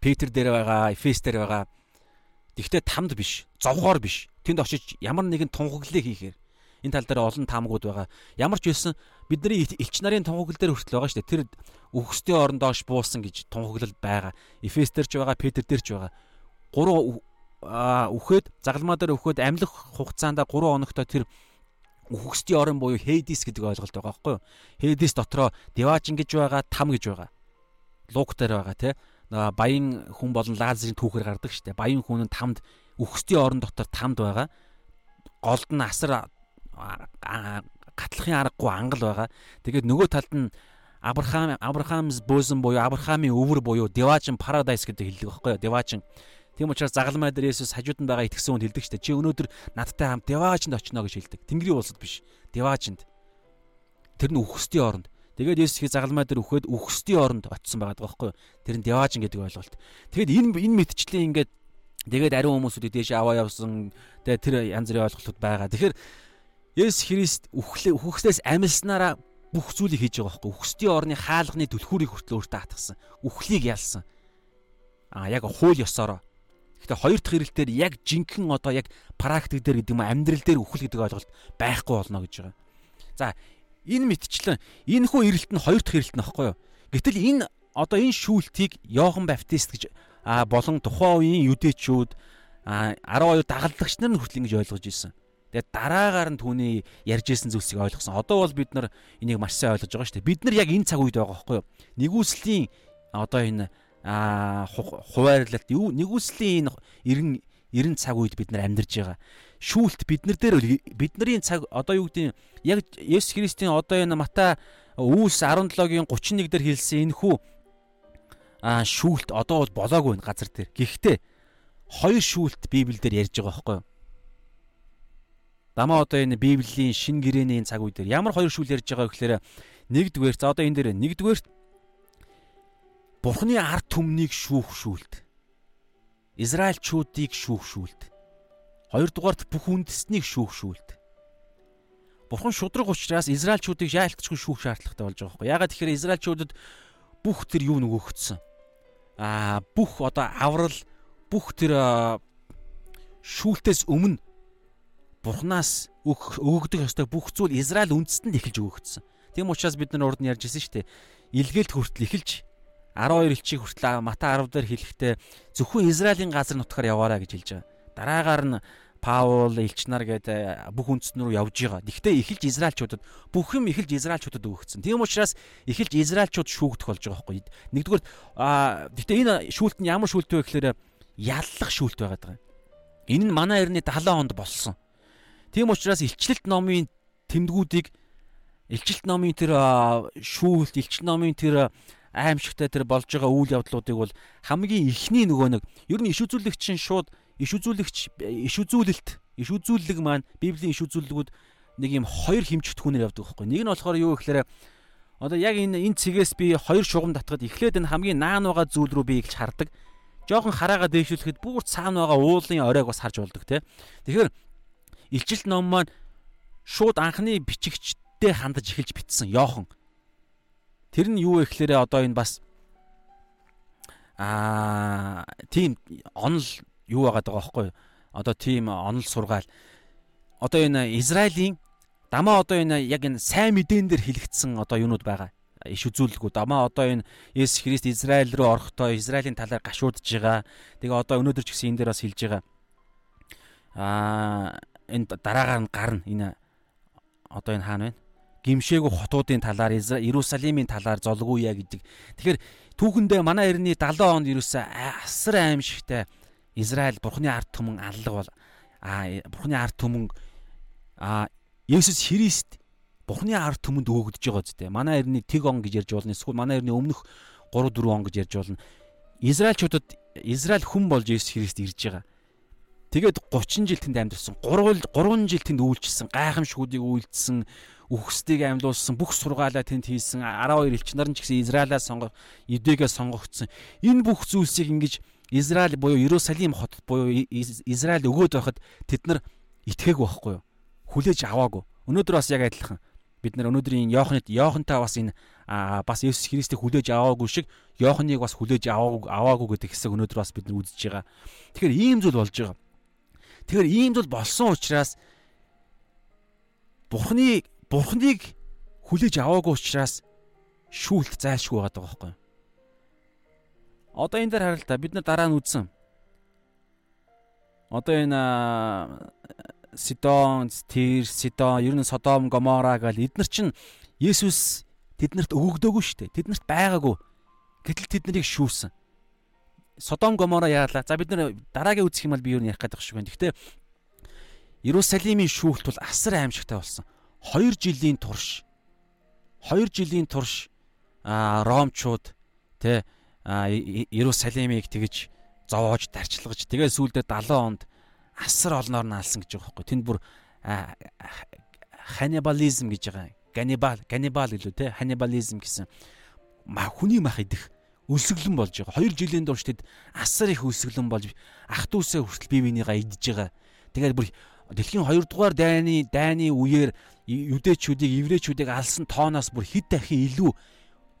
A: Петр дээр байгаа, Эфес дээр байгаа. Тэгвэл тамд биш, зовгоор биш. Тэнд очиж ямар нэгэн тунхаглалыг хийхээр энэ тал дээр олон таамагуд байгаа. Ямар ч байсан бидний элч нарын тунхаглал дээр хүртэл байгаа шүү дээ. Тэр үхсдийн орон доош буусан гэж тунхаглал байгаа. Эфес дээр ч байгаа, Петр дээр ч байгаа. Гурван үхээд загалмаа дээр үхээд амьлах хугацаанд 3 хоногтой тэр үхсдийн орон буюу Хейдис гэдэг ойлголт байгаа байхгүй юу? Хейдис дотроо Деважин гэж байгаа, Там гэж байгаа. Лук дээр байгаа тий. Баян хүн болон Лазарын түүхээр гардаг штэ. Баян хүн нь тамд үхсдийн орон дотор тамд байгаа. Голд нь асар гатлахын аргагүй ангал байгаа. Тэгээд нөгөө талд нь Абрахам Абрахамс бөөсөн буюу Абрахамын өвөр буюу Деважин Paradise гэдэг хэлдэг байхгүй юу? Деважин Тийм учраас загалмай дээр Есүс хажууд нь байгаа итгэсэн хүнд хэлдэг штэ. Чи өнөөдөр надтай хамт Деваажинд очино гэж хэлдэг. Тэнгэрийн улсад биш. Деваажинд. Тэр нь үхсдийн оронд. Тэгээд Есүс хий загалмай дээр үхээд үхсдийн оронд очисон байгаа байхгүй юу? Тэр нь Деваажин гэдэг ойлголт. Тэгээд энэ энэ мэдчлэн ингээд тэгээд ариун хүмүүсүүдийг дээш аваа явсан. Тэгээд тэр янз бүрийн ойлголтууд байгаа. Тэгэхээр Есүс Христ үхлээ үхснээс амилснараа бүх зүйлийг хийж байгаа байхгүй. Үхсдийн орны хаалганы түлхүүрийг хүртэл өөртөө хатгсан. Үхлийг ялсан. А яг хууль ёсороо Гэхдээ хоёр дахь ирэлтээр яг жинхэнэ одоо яг практик дээр гэдэг юм амьдрал дээр үхэл гэдэг ойлголт байхгүй болно гэж байгаа. За энэ мэдчлэн энэ хүү ирэлт нь хоёр дахь ирэлт нь баггүй юу? Гэтэл энэ одоо энэ шүүлтийг Йохан Баптист гэж болон тухайн үеийн юдэчүүд а 12 дагалдагч нар нь хүртэл ингэж ойлгож ирсэн. Тэгээд дараагаар нь түүний ярьж исэн зүйлсийг ойлгосон. Одоо бол бид нар энийг маш сайн ойлгож байгаа шүү дээ. Бид нар яг энэ цаг үед байгаа байхгүй юу? Нэгүслийн одоо энэ а хуваарлалт нэгүслийн энэ 90 90 цаг үед бид нар амьдарж байгаа. Шүүлт бид нар дээр бидний цаг одоо юу гэдэг яг Есүс Христийн одоо энэ Матай Үүс 17-гийн 31 дээр хэлсэн энэ хүү а шүүлт одоо бол болоогүй энэ газар дээр. Гэхдээ хоёр шүүлт Библиэлд ярьж байгаа байхгүй юу? Дамаа одоо энэ Библийн шин гэрээний цаг үе дээр ямар хоёр шүүл ярьж байгаа вэ гэхээр нэгдүгээр за одоо энэ дээр нэгдүгээр Бурхны ард түмнийг шүүхшүүлт. Израильчуудыг шүүхшүүлт. Хоёрдугаарт бүх үндэстнийг шүүхшүүлт. Бурхан шудраг учраас Израильчуудыг яалтчгүй шүүх шаардлагатай болж байгаа байхгүй. Ягаад тэгэхээр Израильчуудад бүх тэр юу нөгөөгдсөн. Аа бүх одоо аврал бүх тэр шүүлтээс өмнө Бурханаас өгөгдөх ёстой бүх зүйл Израиль үндэстэнд эхэлж өгөгдсөн. Тийм учраас бид нар урд нь ярьж ирсэн шүү дээ. Илгээлт хүртэл эхэлж 12 элчийг хүртэл Мата 10 дээр хэлэхдээ зөвхөн Израилийн газар нутгаар яваараа гэж хэлж байгаа. Дараагаар нь Паул, элч нар гэдэг бүх үндэстэн рүү явж байгаа. Гэхдээ эхэлж Израильчуудад бүх юм эхэлж Израильчуудад өгөгдсөн. Тийм учраас эхэлж Израильчууд шүүгдэх болж байгаа байхгүй. Нэгдүгээр гэхдээ энэ шүүлт нь ямар шүүлт вэ гэхээр яллах шүүлт байгаад байгаа. Энэ нь манай эртний 70 онд болсон. Тийм учраас илчлэлт номын тэмдгүүдийг илчлэлт номын тэр шүүлт, илчлэлт номын тэр аимшигтай тэр болж байгаа үйл явдлуудыг бол хамгийн ихний нөгөө нэг ер нь иш үзүүлэгч нь шууд иш үзүүлэгч иш үзүүлэлт иш үзүүлэлэг маань библийн иш үзүүлэлгүүд нэг юм хоёр хэмжигт хүнээр явдаг байхгүй. Нэг нь болохоор юу гэхээр одоо яг энэ энэ цэгээс би хоёр шугам татхад эхлээд энэ хамгийн наан байгаа зүйл рүү би ихж хардаг. Жоохон хараагаа дээшлүүлэхэд бүр цаана байгаа уулын оройг бас харж болдог те. Тэгэхээр илчилт ном маань шууд анхны бичигчтэй хандаж эхэлж битсэн Йохан Тэр нь юу вэ гэхээр одоо энэ бас аа тийм онол юу байгаа байгаа байхгүй одоо тийм онол сургаал одоо энэ Израилийн дамаа одоо энэ яг энэ сайн мэдэн дээр хэлэгдсэн одоо юунууд байгаа иш үзүүлэлгүүд дамаа одоо энэ Есүс Христ Израиль руу орохдоо Израилийн талаар гашуудж байгаа. Тэгээ одоо өнөөдөр ч гэсэн энэ дээр бас хэлж байгаа. Аа энэ дараагаар нь гарна энэ одоо энэ хаана вэ? Гимшээгүү хотуудын талаар Иерусалимийн талаар золгууя гэдэг. Тэгэхээр түүхэндээ манай эртний 70 онд ерөөсөө асар аимшигтай Израиль бурхны ард түмэн аллаг бол а бурхны ард түмэн а Есүс Христ бурхны ард түмэнд өгөгдөж байгаа зү. Манай эртний тэг он гэж ярьж болно. Эсвэл манай эртний өмнөх 3 4 он гэж ярьж болно. Израильчуудад Израиль хүн болж Есүс Христ ирж байгаа. Тэгээд 30 жил тэнд амьдсан. 3 3 жил тэнд үйлчилсэн. Гайхамшгүүдийг үйлдсэн үхсдийг амьлуулсан бүх сургаалаа тэнд хийсэн 12 элч нар нь ч гэсэн Израилаа сонгох Юдэгээ сонгогдсон энэ бүх зүйлсийг ингэж Израиль буюу Иерусалим хотод буюу Израиль өгөөд байхад тэд нар итгээгүй байхгүй юу хүлээж аваагүй өнөөдөр бас яг адилхан бид нар өнөөдрийн Йохант Йохантай бас энэ бас Есүс Христийг хүлээж аваагүй шиг Йоханыг бас хүлээж аваагүй аваагүй гэдэг хэсэг өнөөдөр бас бид нар үзэж байгаа. Тэгэхээр ийм зүйл болж байгаа. Тэгэхээр ийм зүйл болсон учраас Бурхны бурхныг хүлээж аваагүй учраас шүүлт зайлшгүй байгаа байхгүй. Одоо энэ дээр хараа л та бид нар дараа нь үзсэн. одоо энэ Сидон, Тир, Сидон, ер нь Содом, Гомора гэл эднэр чинь Есүс тэднэрт өгөгдөөгүй шүү дээ. Тэднэрт байгаагүй. Гэтэл тэд нарыг шүүсэн. Содом Гомора яалаа. За бид нар дараагийн үзэх юм бол би юу ярих гэдэг шиг байна. Гэхдээ Иерусалимийн шүүлт бол асар аимшигтай болсон. 2 жилийн турш 2 жилийн турш а ромчууд тэ Иерусалимыг тэгж зовоож дарчилгаж тэгээ сүүлдээ 70 онд асар олноор нь алсан гэж байгаа байхгүй. Тэнд бүр ханибализм гэж байгаа. Ганибал, ганибал гэлөө те ханибализм гэсэн ма хүний мах идэх өлсгөлэн болж байгаа. 2 жилийн турш тэд асар их өлсгөлэн болж ах дүүсээ хүртэл бие бинийгаа идж байгаа. Тэгээд бүр дэлхийн 2 дугаар дайны дайны үеэр юдэчүүдийг еврейчүүдийг алсан тооноос бүр хэд дахин илүү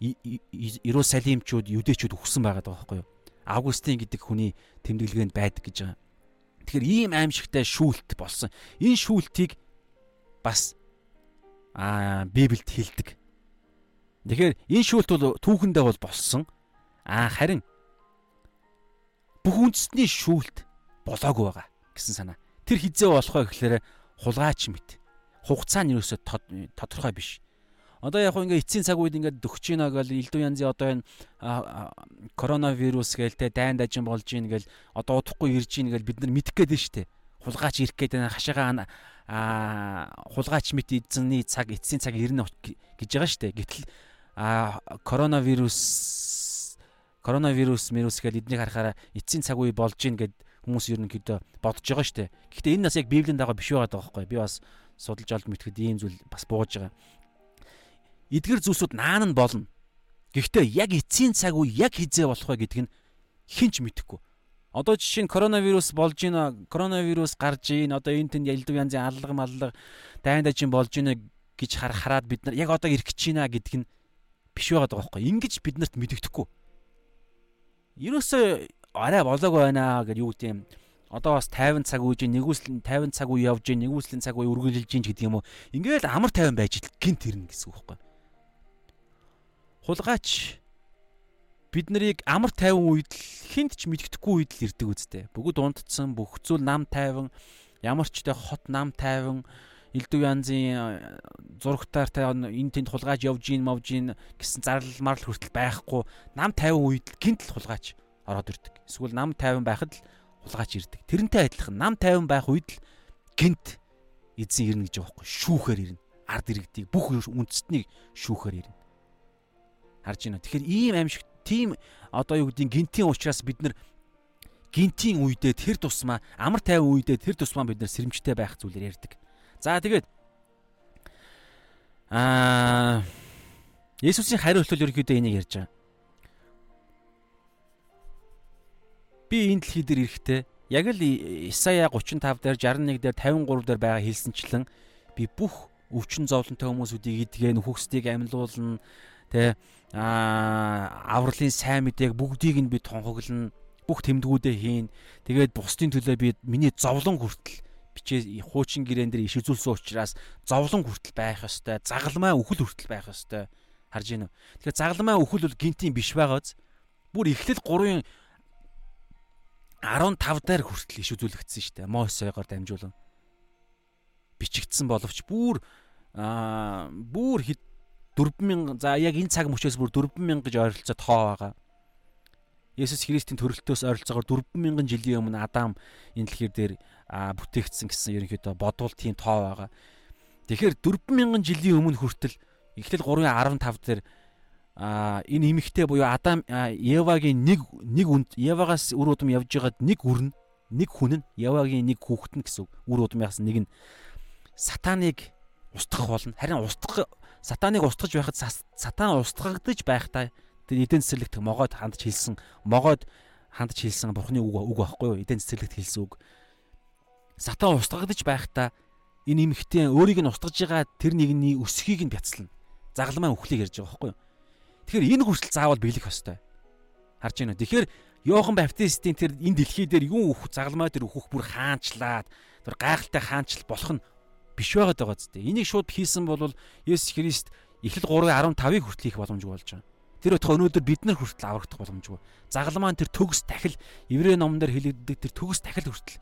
A: Иерусалимчууд юдэчүүд өгсөн байгаа даа байхгүй юу? Августин гэдэг хүний тэмдэглэгэнд байдаг гэж байгаа. Тэгэхээр ийм аимшигтай шүүлт болсон. Энэ шүүлтийг бас аа Библиэд хэлдэг. Тэгэхээр энэ шүүлт бол түүхэндээ бол болсон. Аа харин бүх үндэсний шүүлт болоогүй байгаа гэсэн санаа. Тэр хизээ болох вэ гэхээр хулгайч мэт. Хугацаа нь юусоо тодорхой биш. Одоо яг ингээ эцсийн цаг үед ингээ дөгч гинэ гэл элдв янзын одоо энэ коронавирус гээл те дайн дажин болж гин гэл одоо удахгүй ирж гин гэл бид нар мэдэх гээд нь штэ. Хулгайч ирэх гээд хашаага а хулгайч мэт эзэнний цаг эцсийн цаг ирнэ гэж байгаа дээ. Гэтэл коронавирус коронавирус вирус гэдэг эднийг харахаараа эцсийн цаг үе болж гин гэд хүмүүс ерөнхийдөө бодож байгаа шүү дээ. Гэхдээ энэ нас яг библийн дагуу биш байгаа байхгүй. Би бас судалж олд мэдхэд ийм зүйл бас бууж байгаа. Эдгэр зүйлсүүд наан нь болно. Гэхдээ яг эцсийн цаг үе яг хизээ болох вэ гэдг нь хинч мэдэхгүй. Одоо жишээ нь коронавирус болж байна. Коронавирус гарч ийн. Одоо энэ тэнд ялдв янзын аллага маллага дайн дажин болж байна гэж хар хараад бид нар яг одоо ирэх гэж байна гэдэг нь биш байгаа байхгүй. Ингиж биднэрт мэдэгдэхгүй. Ерөөсөө арай болоогүй байна гэж юу гэдэм одоо бас 50 цаг үеж нэгүсэл 50 цаг үе явж нэгүслийн цаг үе үргэлжилж гин гэдэг юм уу. Ингээл амар 50 байж гинт ирнэ гэсэн үг байхгүй. Хулгайч бид нарыг амар тайван үед л хинт ч мэддэхгүй үед л ирдэг үстэй. Бүгд унтцсан, бүх зүйл нам тайван, ямар ч тэ хот нам тайван, элдв янзын зурагтаар та энэ тэнд хулгайж явж гин мовж гин гэсэн зарлал марл хүртэл байхгүй нам тайван үед л гинт л хулгайч ороод ирдэг. Эсвэл нам тайван байхад л хулгайч ирдэг. Тэрнтэй адилхан нам тайван байх үед л гинт эзэн ирнэ гэж байгаа байхгүй шүүхээр ирнэ. Ард иргэдийг бүх үндэстнийг шүүхээр ирнэ. Харж байна. Тэгэхээр ийм аимшиг тийм одоо юу гэдгийг гинтийн учраас бид нар гинтийн үедээ тэр тусмаа амар тайван үедээ тэр тусмаа бид нар сэрэмжтэй байх зүйлээр ярьдаг. За тэгээд аа Есүсийн хариулт бол ерөөдөө энийг ярьж байгаа. Би энэ дэлхий дээр ирэхдээ яг л Исая 35 дээр 61 дээр 53 дээр байгаа хэлсэнчлэн би бүх өвчин зовлонтой хүмүүсүүдийг идгээ нөхөксдгийг амьлуулна тэ аа авралын сайн мэдээг бүгдийг нь би тунхаглана бүх тэмдгүүдээ хийн тэгээд бусдын төлөө би миний зовлон хүртэл бичээ хуучин гэрээн дээр иш үзүүлсэн учраас зовлон хүртэл байх ёстой загалмай үхэл хүртэл байх ёстой. Харж гинэ тэгэхээр загалмай үхэл бол гинтийн биш байгааз бүр эхлэл 3-ын 15 дээр хүртэл иш үзүүлэгдсэн шүү дээ. Мосеогоор дамжуулан. Бичигдсэн боловч бүр аа бүр хэд 4000 за яг энэ цаг мөчөөс бүр 4000 гэж ойролцоо тоо байгаа. Есүс Христийн төрөлтөөс ойролцоогоор 4000 жилийн өмнө Адам энэ дэлхийр дээр бүтээгдсэн гэсэн ерөнхийдөө бодвол тийм тоо байгаа. Тэгэхээр 4000 жилийн өмнө хүртэл Эхлэл 3:15 дээр а энэ эмэгтэй буюу Адам Евагийн нэг нэг үнд Евагаас үр удам явж байгаад нэг үрн нэг хүн нь Евагийн нэг хүүхэд нь гэсэн үр удмынхаас нэг нь сатаныг устгах болно. Харин устгах сатаныг устгаж байхад сатан устгагдаж байхдаа тэр эдэн цэцэрлэгт могоод хандж хэлсэн могоод хандж хэлсэн бурхны үг үг байхгүй юу эдэн цэцэрлэгт хэлсэн үг сатан устгагдаж байхдаа энэ эмхтэн өөрийг нь устгаж байгаа тэр нэгний өсхийг нь бяцлана загалмай өхлийг ярьж байгаа байхгүй юу тэгэхээр энэ хүртэл заавал биелэх ёстой харж байна тэгэхээр Йохан Баптистийн тэр энэ дэлхий дээр юу өөх загалмай тэр өөхөх бүр хаанчлаад тэр гайхалтай хаанчл болох нь биш байгаад байгаа зү. Энийг шууд хийсэн бол Есүс Христ Эхлэл 3:15-ыг хүртэл хийх боломжгүй болж байгаа. Тэр утга өнөөдөр бид нар хүртэл аврагдах боломжгүй. Загалмаан тэр төгс тахил еврей номон дээр хэлэгддэг тэр төгс тахил хүртэл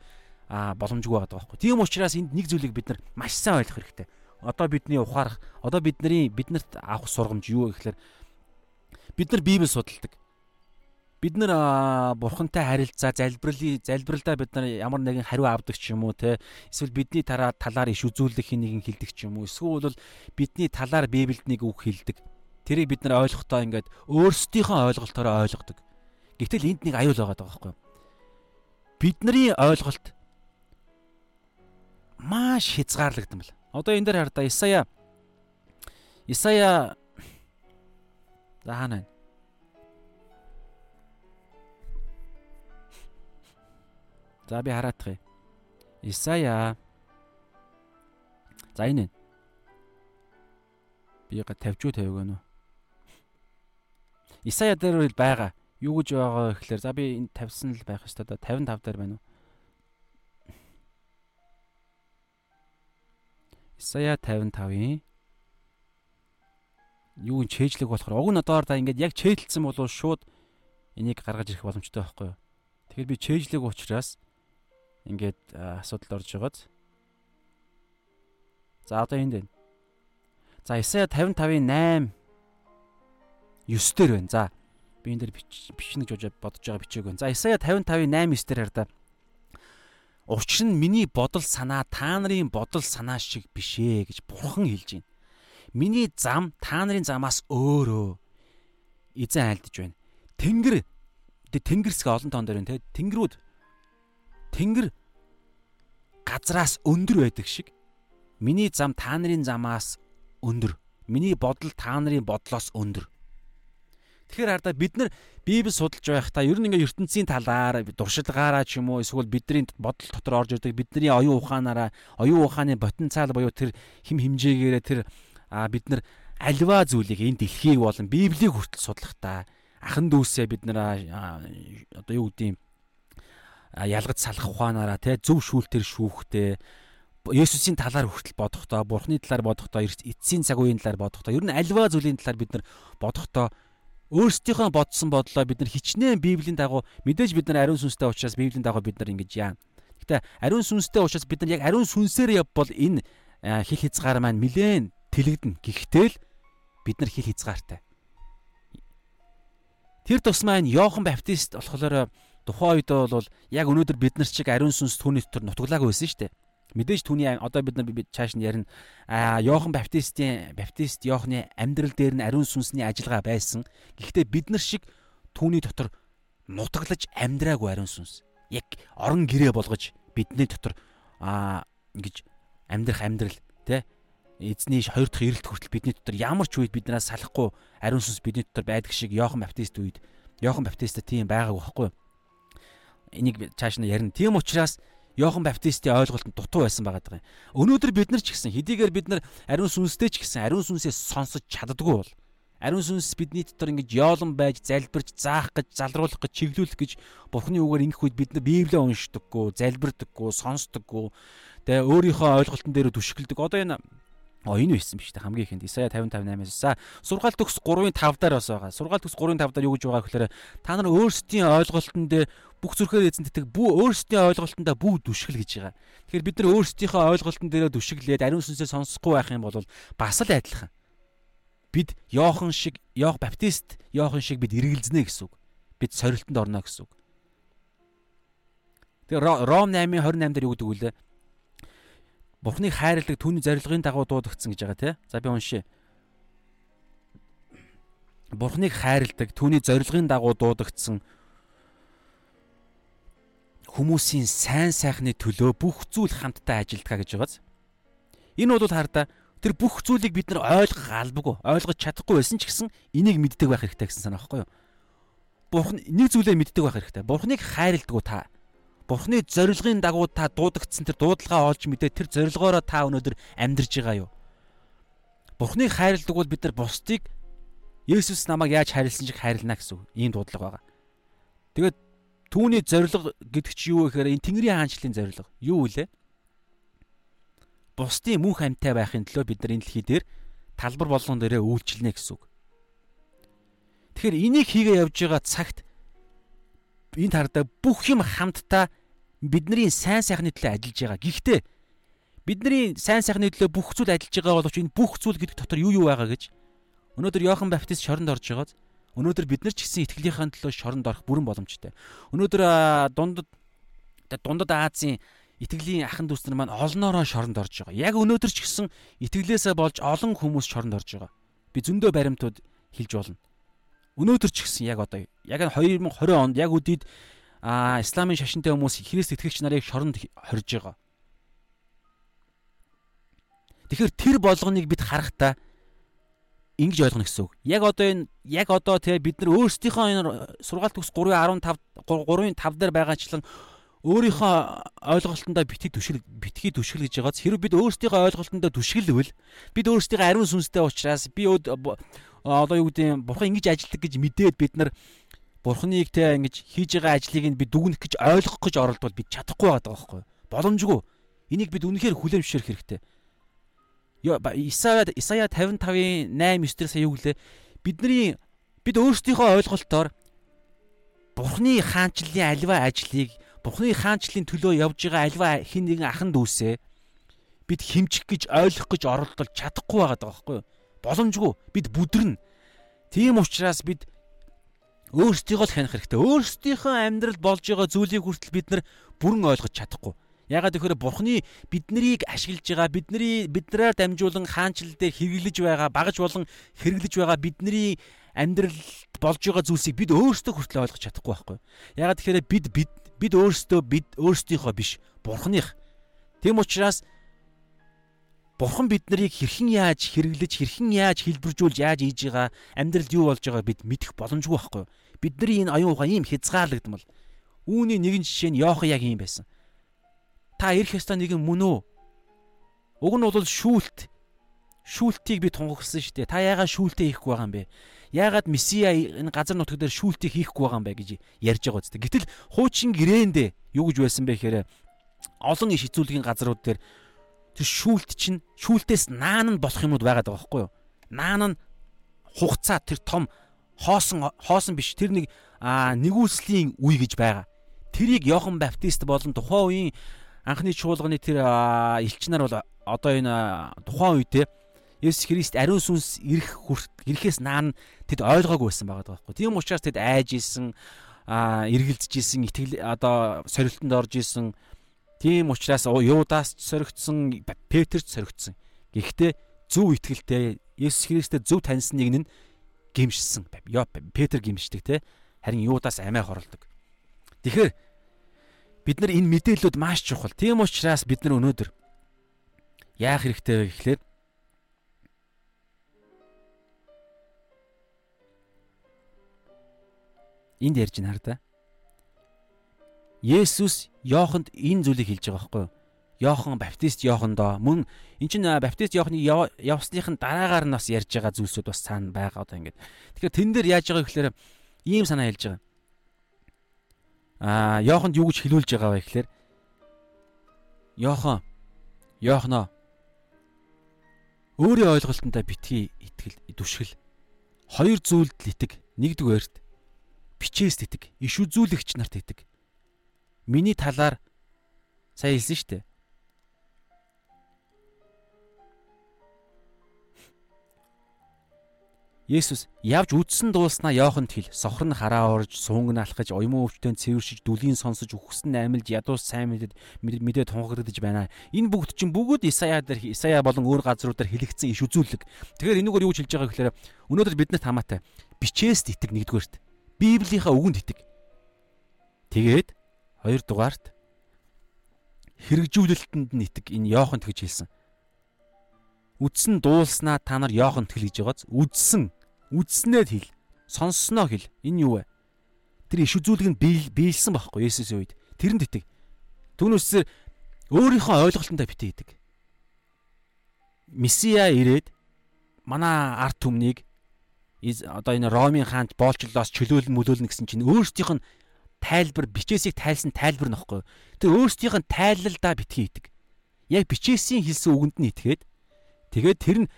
A: боломжгүй байгаа байхгүй. Тийм учраас энд нэг зүйлийг бид нар маш сайн ойлгох хэрэгтэй. Одоо бидний ухаарах, одоо бидний биднэрт авах сургамж юу гэхээр бид нар Библийг судалдаг. Бид нар бурхантай харилцаа, залбирлын залбиралдаа бид нар ямар нэгэн хариу авдаг ч юм уу те эсвэл бидний тараа талаар иш үзүүлэх нэгэн хилдэг ч юм уу эсвэл бидний талаар Библиэд нэг үг хилдэг. Тэрийг бид нар ойлгохдоо ингээд өөрсдийнхөө ойлголтоор ойлгодог. Гэтэл энд нэг аюул байгаа байхгүй юу? Бидний ойлголт маш хязгаарлагдсан бэл. Одоо энэ дээр хардаа Исая Исая за хаана вэ? За би хараадах юм. Исая. За энэ. Би га тавьж уу тавиг үү? Исая дээр л байгаа. Юу гэж байгаа гэхээр за би энд тавьсан л байх ёстой да 55 дээр байна уу? Исая 55-ийн юу н чэйжлэг болохоор уг нь одоор да ингээд яг чэйдэлсэн бол шууд энийг гаргаж ирэх боломжтой байхгүй юу. Тэгэхээр би чэйжлэг учраас ингээд асуудал орж байгааз. За одоо энд байна. За Исая 55-ийн 8 9 дээр байна. За би энэ дээр бичнэ гэж бодож байгаа бичээг байна. За Исая 55-ийн 8 9 дээр хараа. Учир нь миний бодол санаа та нарын бодол санаа шиг биш ээ гэж бурхан хэлж байна. Миний зам та нарын замаас өөрөө эзэн айлдж байна. Тэнгэр тэнгэрсгээ олон тоон дээр байна те. Тэнгэрүүд тэнгэр газраас өндөр байдаг шиг миний зам та нарын замаас өндөр. Миний бодол та нарын бодлоос өндөр. Тэгэхээр хардаа бид нар Библи судалж байхдаа ер нь ингээ ертөнцийн талаар дуршилгаараа ч юм уу эсвэл бидний бодол дотор орж ирдэг бидний оюун ухаанаараа оюун ухааны потенциал буюу тэр хим хэмжээгээрээ тэр бид нар альва зүйлийг энэ дэлхийг болон Библийг хүртэл судлахдаа ахан дүүсээ бид нар одоо юу гэдэг юм ялгаж салах ухаанаараа те зөв шүүлтэр шүүхтэй Есүсийн талаар хүртэл бодохдоо, Бурхны талаар бодохдоо, эцсийн цаг үеийн талаар бодохдоо, ер нь альва зүйлийн талаар бид нар бодохдоо өөрсдийнхөө бодсон бодлоо бид нар хичнээн Библийн дагуу мэдээж бид нар ариун сүнстэй учраас Библийн дагуу бид нар ингэж яа. Гэтэ ариун сүнстэй учраас бид нар яг ариун сүнсээр явбал энэ хил хязгаар маань нилээн тэлэгдэн. Гэхдээ л бид нар хил хязгаартай. Тэр тус маань Йохан Баптист болохоор тухайн үед бол яг өнөөдөр бид нар чиг ариун сүнс түүний дотор нутаглаагүй байсан шүү дээ. Мэдээж түүний одоо бид нар цааш нь ярина. Аа Йохан Баптистийн Баптист Йоханы амьдрал дээр нь ариун сүнсний ажиллагаа байсан. Гэхдээ бид нар шиг түүний дотор нутаглаж амьдраагүй ариун сүнс. Яг орон гэрээ болгож бидний дотор аа ингэж амьдрах амьдрал тий эзний хоёр дахь ирэлт хүртэл бидний дотор ямар ч үед биднээс салахгүй ариун сүнс бидний дотор байдаг шиг Йохан Баптист үед Йохан Баптист тийм байгаагүй байхгүй энийг цааш нь ярина. Тийм учраас Йохан Баптистийн ойлголтод дутуу байсан байгаа юм. Өнөөдөр бид нар ч гэсэн хэдийгээр бид нар ариун сүнстэй ч гэсэн ариун сүнсээс сонсож чаддаггүй бол ариун сүнс бидний дотор ингэж яолон байж залбирч заах гэж залруулах гэж чиглүүлэх гэж Бурхны үгээр ингэх үед бид нар Библийг уншдаггүй, залбирдаггүй, сонсдоггүй. Тэгээ өөрийнхөө ойлголтон дээр түшгэлдэг. Одоо энэ Энэ байсан биш үү хамгийн ихэнд Исая 55:8-аас за сургаал төгс 3:5 дээр бас байгаа. Сургаал төгс 3:5 дээр юу гэж байгаа гэхээр та нар өөрсдийн ойлголтон дээр бүх зүрхээр эзэн тэтг бүү өөрсдийн ойлголтондоо бүү дүшгэл гэж байгаа. Тэгэхээр бид нар өөрсдийнхөө ойлголтон дээр дүшгэлээд ариун сүнсээ сонсохгүй байх юм бол бас л адилхан. Бид Йохан шиг Йох Баптист Йохан шиг бид эргэлзнэ гэсэн үг. Бид сорилтонд орно гэсэн үг. Тэгээ Ром 8:28 дээр юу гэдэг вэ? Бурхныг хайрладаг түүний зорилгын дагуу дуудагдсан гэж байгаа тий. За би уншия. Бурхныг хайрладаг түүний зорилгын дагуу дуудагдсан хүмүүсийн сайн сайхны төлөө бүх зүйл хамтдаа ажилдгаа гэж байгааз. Энэ бол хардаа тэр бүх зүйлийг бид нар ойлгох албагүй, ойлгож чадахгүй байсан ч гэсэн энийг мэддэг байх хэрэгтэй гэсэн санаа байхгүй юу? Бурхан нэг зүйлээ мэддэг байх хэрэгтэй. Бурханыг хайрладаг та Бурхны зорилгын дагуу та дуудагдсан тэр дуудлагаа олж мэдээ тэр зорилгоороо та өнөөдөр амьдарж байгаа юу? Бурхныг хайрладаг бол бид нар бусдыг Есүс намайг яаж хайрлсан шиг хайрлана гэсэн ийм дуудлага байгаа. Тэгээд түүний зорилго гэдэг чи юу гэхээр энэ Тэнгэрийн хаанчлалын зорилго юу вэ? Бусдын мөнх амьтай байхын төлөө бид нар энэ дэлхий дээр талбар болгон дээрээ үйлчлэнэ гэсэн үг. Тэгэхээр энийг хийгээ явж байгаа цагт энэ тардаа бүх юм хамтдаа бидний сайн сайхны төлөө ажиллаж байгаа. Гэхдээ бидний сайн сайхны төлөө бүх зүйл ажиллаж байгаа боловч энэ бүх зүйл гэдэг дотор юу юу байгаа гэж өнөөдөр Иохан Баптист шоронд орж байгааз өнөөдөр бид нар ч гэсэн итгэлийнхаа төлөө шоронд орох бүрэн боломжтой. Өнөөдөр дундад дундад Азийн итгэлийн ахын дүүс нар маань олноороо шоронд орж байгаа. Яг өнөөдөр ч гэсэн итгэлээсээ болж олон хүмүүс шоронд орж байгаа. Би зөндөө баримтууд хэлж болно. Өнөөдөр ч гэсэн яг одоо яг 2020 онд яг үдийд а исламын шашинтай хүмүүс Христ итгэгч нарыг шоронд хорж байгаа. Тэгэхээр тэр болгоныг бид харахтаа ингэж ойлгоно гэсэн үг. Яг одоо энэ яг одоо те бид нар өөрсдийнхөө энэ сургаалт төгс 3.15 3.5 дээр байгаачлан өөрийнхөө ойлголтондоо битгий түшгэл битгий түшгэл гэж байгааз хэрвээ бид өөрсдийнхөө ойлголтондоо түшгэлвэл бид өөрсдийнхөө ариун сүнстэй учраас би одоо юу гэдэг бурхан ингэж ажилтдаг гэж мэдээд бид нар бурханыг те ингэж хийж байгаа ажлыг нь бид дүгнэх гэж ойлгох гэж оролдвол бид чадахгүй байгаа байхгүй боломжгүй энийг бид үнэхээр хүлээмжшэрх хэрэгтэй Исая Исая 55-ын 8 9 дээр сая юу гэлээ бидний бид өөрсдийнхөө ойлголтоор Бурхны хаанчлалын альва ажлыг Бурхны хаанчлалын төлөө явж байгаа альва хин нэгэн ахан дүүсээ бид химжих гэж ойлгох гэж оролдол чадахгүй байгаа байхгүй юу? Боломжгүй. Бид бүдэрнэ. Тийм учраас бид өөрсдийгөө л ханих хэрэгтэй. Өөрсдийнхөө амьдрал болж байгаа зүйлийг хүртэл бид нар бүрэн ойлгож чадахгүй. Ягаад гэхээр Бурхны биднийг ашиглаж байгаа бидний биднээр дамжуулан хаанчлал дээр хэрэглэж байгаа багаж болон хэрэглэж байгаа бидний амьдралд болж байгаа зүйлсийг бид өөрсдөө хүртэл ойлгож чадахгүй байхгүй. Ягаад тэгэхээр бид бид бид өөрсдөө бид өөрсдийнхөө биш Бурхных. Тэм учраас Бурхан биднийг хэрхэн яаж хэрэглэж, хэрхэн яаж хэлбэржүүлж, яаж хийж байгаа, амьдралд юу болж байгааг бид мэдэх боломжгүй байхгүй. Бидний энэ оюун ухаан ийм хязгаарлагдмал. Үүний нэгэн жишээ нь Йохан яг ийм байсан та ирэх ёстой нэгэн мөн үү? Уг нь бол шүүлт. Шүүлтийг би тунхагласан шүү дээ. Та яагаад шүүлтээ хийхгүй байгаа юм бэ? Яагаад Месиа энэ газар нутаг дээр шүүлтийг хийхгүй байгаа юм бэ гэж ярьж байгаа үстэй. Гэтэл хуучин гэрээндээ юу гэж байсан бэ гэхээр олон иш хизүүлгийн газрууд дээр тэр шүүлт чинь шүүлтээс наан нь болох юмуд байгаад байгаа байхгүй юу? Наан нь хугацаа тэр том хоосон хоосон биш тэр нэг нэгүслийн үе гэж байгаа. Тэрийг Йохан Баптист болон тухайн үеийн анхны чуулганы тэр элч нар бол одоо энэ тухайн үедээ Есүс Христ ариун сүнс ирэх ирэхээс наан тэд ойлгоогүй байсан байгаа байхгүй. Тийм учраас тэд айж исэн, эргэлдэж исэн, итгэл одоо сорилтонд орж исэн. Тийм учраас Юдаас ч соригдсон, Петерч соригдсон. Гэхдээ зөв итгэлтэй Есүс Христэд зөв таньсан нэг нь гимшсэн. Петр гимшдэг те. Харин Юдаас амиа хорлдог. Тэгэхээр бид нар энэ мэдээллүүд маш чухал. Тийм учраас бид нар өнөөдөр яах хэрэгтэй вэ гэхлээр энд ярьж байна хар да. Есүс Йоханд энэ зүйлийг хэлж байгаа байхгүй юу? Йохан баптист Йохандоо мөн эн чинь баптист Йоханы явсныхын дараагаар нь бас ярьж байгаа зүйлсүүд бас цаана байгаа одоо ингээд. Тэгэхээр тэн дээр яаж байгаа гэхээр ийм санаа хэлж байгаа. Аа Йоханд юу гэж хэлүүлж байгаа вэ гэхээр Йохан Йохано өөрийн ойлголтондоо битгий итгэл дүшгэл хоёр зүйлд л итэг нэгдүгээрт бичээс итэг иш үзүүлэгч нарт итэг миний талаар сайн хэлсэн шүү дээ Есүс явж үдсэн дуулснаа Йоханд хэл. Сохор нь хараа орж, суунг нь алхаж, уйман өвчтөн цэвэршиж, дүлийн сонсож, үхсэн амилж, ядуус сайн мэдээд мэдээ тунхагдаж байна. Энэ бүгд чинь бүгд Исая дээр Исая болон өөр газруудаар хэлэгдсэн иш үзүүлэг. Тэгэхээр энэгээр юу хэлж байгаа гэхээр өнөөдөр биднэрт хамаатай бичээс итэг нэгдүгээрт. Библийнхаа үгэнд итэг. Тэгээд хоёрдугаарт хэрэгжүүлэлтэнд нь итэг. Энэ Йоханд гэж хэлсэн. Үдсэн дуулснаа та нар Йоханд хэл гэж байгааз үдсэн үдснээр хэл. Сонссноо хэл. Энэ юу вэ? Тэр иш үзүүлэг нь биелсэн байхгүй Есүсийн үед. Тэрэнд итэг. Түүнээсээр өөрийнхөө ойлголтондоо битээ идэг. Месиа ирээд манай арт түмнийг одоо энэ Ромын хаанч боолчлоос чөлөөлн мөлөөлнө гэсэн чинь өөрсдийнх нь тайлбар бичээсийг тайлсан тайлбар нөхгүй. Тэр өөрсдийнх нь тайлалдаа битгий идэг. Яг бичээсийн хэлсэн үгэнд нь итгээд тэгээд тэр нь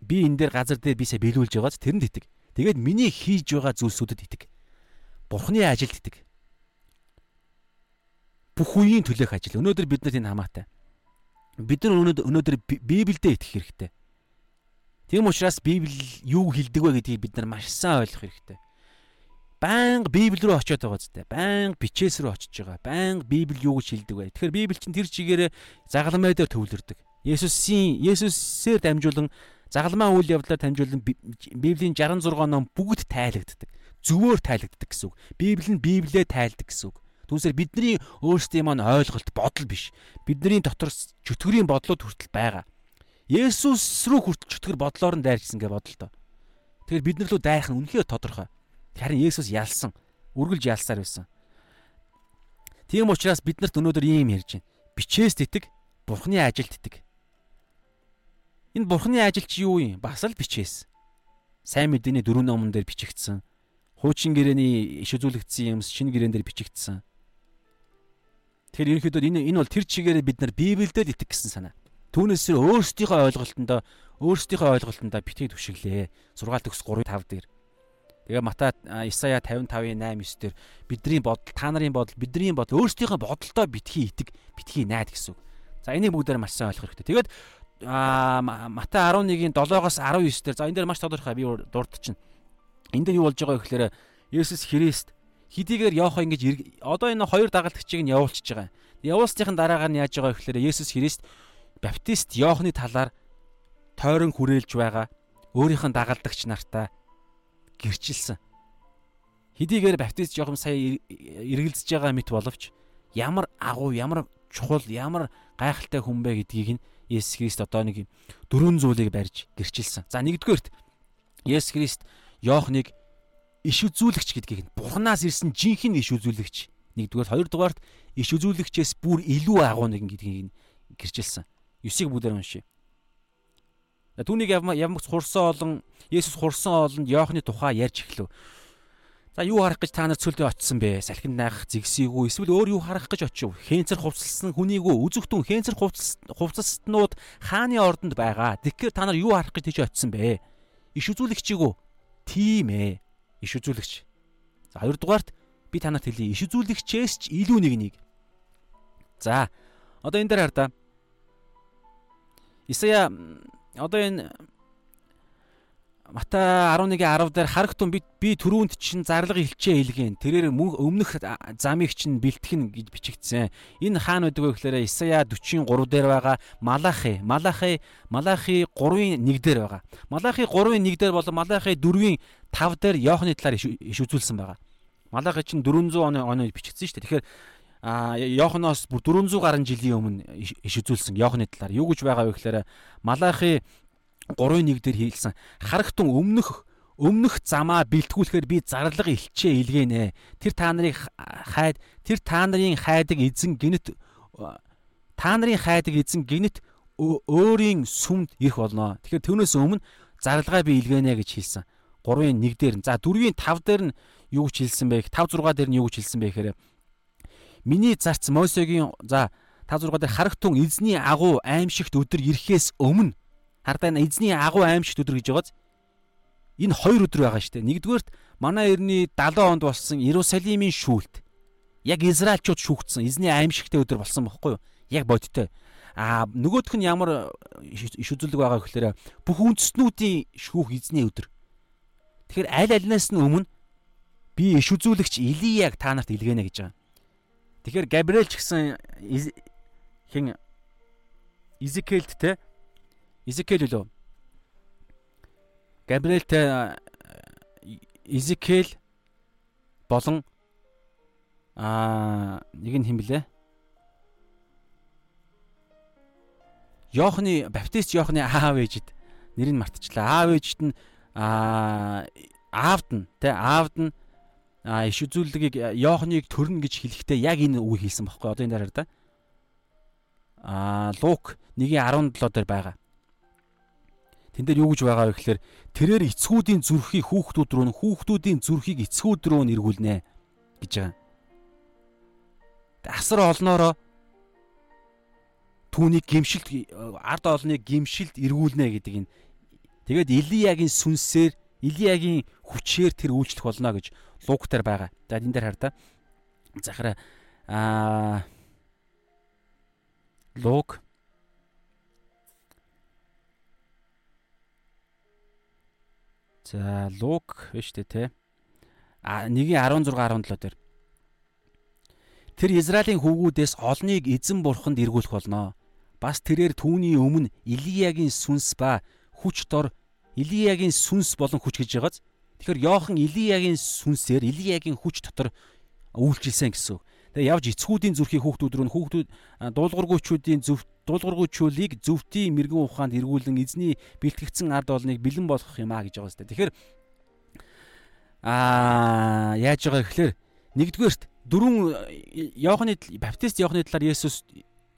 A: би энэ дээр газар дээр бисаа биелүүлж байгааз тэрэнд итэг. Тэгээд миний хийж байгаа зүйлсүүдэд итэг. Бурхны ажилд итэг. бүх үеийн төлөөх ажил. Өнөөдөр бид нарт энэ хамаатай. Бид нар өнөөдөр Библиэд итгэх хэрэгтэй. Тийм учраас Библи юу хэлдэг вэ гэдгийг бид нар маш сайн ойлгох хэрэгтэй. Баян Библи рүү очиод байгаа зү. Баян бичээс рүү очиж байгаа. Баян Библи юу гэж хэлдэг вэ? Тэгэхээр Библи чинь тэр чигээрээ загалмай дээр төвлөрдөг. Есүсийн Есүсээр дамжуулан загалмаа үйл явдлаар дамжуулан Библийн 66 ном бүгд тайлагддаг. Зөвөөр тайлагддаг гэсэн үг. Библи нь Библиэ тайлдаг гэсэн үг. Түүнсээр бидний өөрсдийн маань ойлголт бодол биш. Бидний дотор чөтгөрийн бодлууд хүртэл байгаа. Есүс рүү хүртэл чөтгөр бодлоор нь дайрчсан гэж бодлоо. Тэгэхээр бид нар лөө дайрах нь үнэхээр тодорхой. Харин Есүс ялсан, үргэлж ялсаар байсан. Тийм учраас бид нарт өнөөдөр ийм ярьж байна. Бичээс тэтг, Бурхны ажилд тэтг. Энэ Бурхны ажил чи юу юм? Бас л бичээс. Сайн мэдээний дөрвөн номон дээр бичигдсэн. Хуучин гэрээний иш үзүүлэгдсэн юмс шинэ гэрээн дээр бичигдсэн. Тэгэхээр ерөнхийдөө энэ энэ бол тэр чигээрээ бид нар Библиэд итэг гэсэн санаа. Түүнээс өөрсдийнхөө ойлголтондоо өөрсдийнхөө ойлголтондоо битгий түшиглээ. Сургаалт төгс 3 5 дээр. Тэгээ Матай Исая 55-ийн 8 9 дээр бидний бодол, та нарын бодол, бидний бодол өөрсдийнхөө бодолтой битгий итэг, битгий найд гэсэн үг. За энийг бүгдээр маш сайн ойлгох хэрэгтэй. Тэгээд Матай 11-ийн 7-оос 19 дээр за энэ дээр маш тодорхой би дурдчихна. Энд дээр юу болж байгаа вэ гэхээр Есүс Христ хэдийгээр Йохан ингэж одоо энэ хоёр дагалдагчийг нь явуулчихж байгаа. Явуулсныхын дараагаар нь яаж байгаа вэ гэхээр Есүс Христ Баптист Иохны талаар тойрон хүрээлж байгаа өөрийнх нь дагалдагч нартаа гэрчилсэн. Хэдийгээр Баптист Иохан сая эргэлзэж байгаа мэт боловч ямар агуу, ямар чухал, ямар гайхалтай хүн бэ гэдгийг нь Есүс Христ одоо нэг дөрвөн зүйлийг барьж гэрчилсэн. За нэгдүгээрт Есүс Христ Иохныг иш үзүүлэгч гэдгийг нь Бурханаас ирсэн жинхэнэ иш үзүүлэгч. Нэгдүгээр, хоёрдугаарт иш үзүүлэгчээс бүр илүү агуу нэгэн гэдгийг нь гэрчилсэн. 9-ыг бүгдээр уншия. Түүнийг ямагц хурсан олон Есүс хурсан олонд Иохны тухай ярьж эхлэв. За юу харах гэж та нар цөлдөө очисон бэ? Салхинд найх зэгсийгүү эсвэл өөр юу харах гэж очив? Хэнцэр хувцалсан хүнийгүү үзэгтэн хэнцэр хувцалснууд хааны ордонд байгаа. Тэгэхээр та нар юу харах гэж тийж очисон бэ? Иш үзүүлэгчийгүү. Тийм ээ. Иш үзүүлэгч. За хоёрдугаарт би танарт хэлье. Иш үзүүлэгчээс ч илүү нэг нэг. За одоо энэ дээр хар та. Исая одоо энэ Матай 11:10 дээр харагтун би би түрүүнд чинь зарлага илчээ илгэн. Тэрээр өмнөх замыг чинь бэлтгэн гэж бичигдсэн. Энэ хаана байдаг вэ гэхээр Исая 43 дээр байгаа Малахи. Малахи Малахи 3-ын 1 дээр байгаа. Малахи 3-ын 1 дээр болон Малахи 4-ийн 5 дээр Иохны талаар иш үзүүлсэн байгаа. Малахи чинь 400 оны оны бичигдсэн шүү дээ. Тэгэхээр а Йоханоос бүр 400 гаруй жилийн өмнө иш үзүүлсэн Йоханы талаар юу гэж байгаа вэ гэхээр Малахи 3:1 дээр хэлсэн харагтун өмнөх өмнөх замаа бэлтгүүлэхээр би зарлага илчээ илгэнэ. Тэр та нарыг хайд тэр та нарын хайдаг эзэн гинэт та нарын хайдаг эзэн гинэт өөрийн сүмд ирэх болно. Тэгэхээр түүнээс өмнө зарлагаа би илгэнэ гэж хэлсэн. 3-ын 1 дээр. За 4-ийн 5 дээр нь юу гэж хэлсэн бэ? 5 6 дээр нь юу гэж хэлсэн бэ гэхээр Миний зарц Мосегийн за 5 6 дээр харагтун эзний агуу аимшигт өдөр ирэхээс өмнө хардаа эзний агуу аимшигт өдөр гэж байгааз энэ хоёр өдөр байгаа шүү дээ. Нэгдүгээрт манай эртний 70 онд болсон Иерусалимийн шүүлт. Яг Израильчууд шүүгдсэн эзний аимшигтэй өдөр болсон бохоггүй юу? Яг бодтой. А нөгөөх нь ямар иш үзүүлэг байгаа гэхээр бүх үндэстнүүдийн шүүх эзний өдөр. Тэгэхээр аль альнаас нь өмнө би иш үзүүлэгч Илияг та нарт илгэнэ гэж байгаа. Тэгэхээр Габриэл ч гэсэн хин Изекэлд те Изекэл үлээ. Габриэлтэй Изекэл болон аа нэг нь хэм блэ? Йохны баптист Йохны аав ээжид нэрийг мартчихлаа. Аав ээжид нь аа аавд нь те аавд нь а иш үзүүлэлгийг Йоханыг төрнө гэж хэлэхдээ яг энэ үг хэлсэн бохоггүй одоо энэ дараа да. А Лук 1:17 дээр байгаа. Тэн дээр юу гэж байгаа вэ гэхээр тэрээр эцгүүдийн зүрхийг хүүхдүүд рүү хүүхдүүдийн зүрхийг эцгүүд рүү нэргүүлнэ гэж байгаа. Асар олноороо түүнийг гимшилт ард олныг гимшилт эргүүлнэ гэдэг энэ. Тэгээд Илиягийн сүнсээр Илиягийн хүчээр тэр үйлчлэх болно гэж луг дээр байгаа. За энэ дээр хар та. Захара аа Луг За Лук биш үү те. А 1:16 17 дээр. Тэр Израилийн хүүгүүдээс олныг эзэн бурханд эргүүлэх болно. Бас тэрээр түүний өмнө Илиягийн сүнс ба хүч дор Илиягийн сүнс болон хүч гэж байгааз. Тэгэхээр Йохан Илиягийн сүнсээр Илиягийн хүч дотор үйлчилсэн гэсэн. Тэгээ явж эцгүүдийн зүрхийн хүүхдүүд рүү хүүхдүүд дуулуургуучдын зөв дуулуургуучулыг зөвхтийн мэрэгэн ухаанд эргүүлэн эзний бэлтгэгдсэн ард олныг бэлэн болгох юм а гэж байгаа сте. Тэгэхээр аа яаж байгаа гэхээр нэгдүгээрт дөрвөн Иохны баптист Иохны талаар Есүс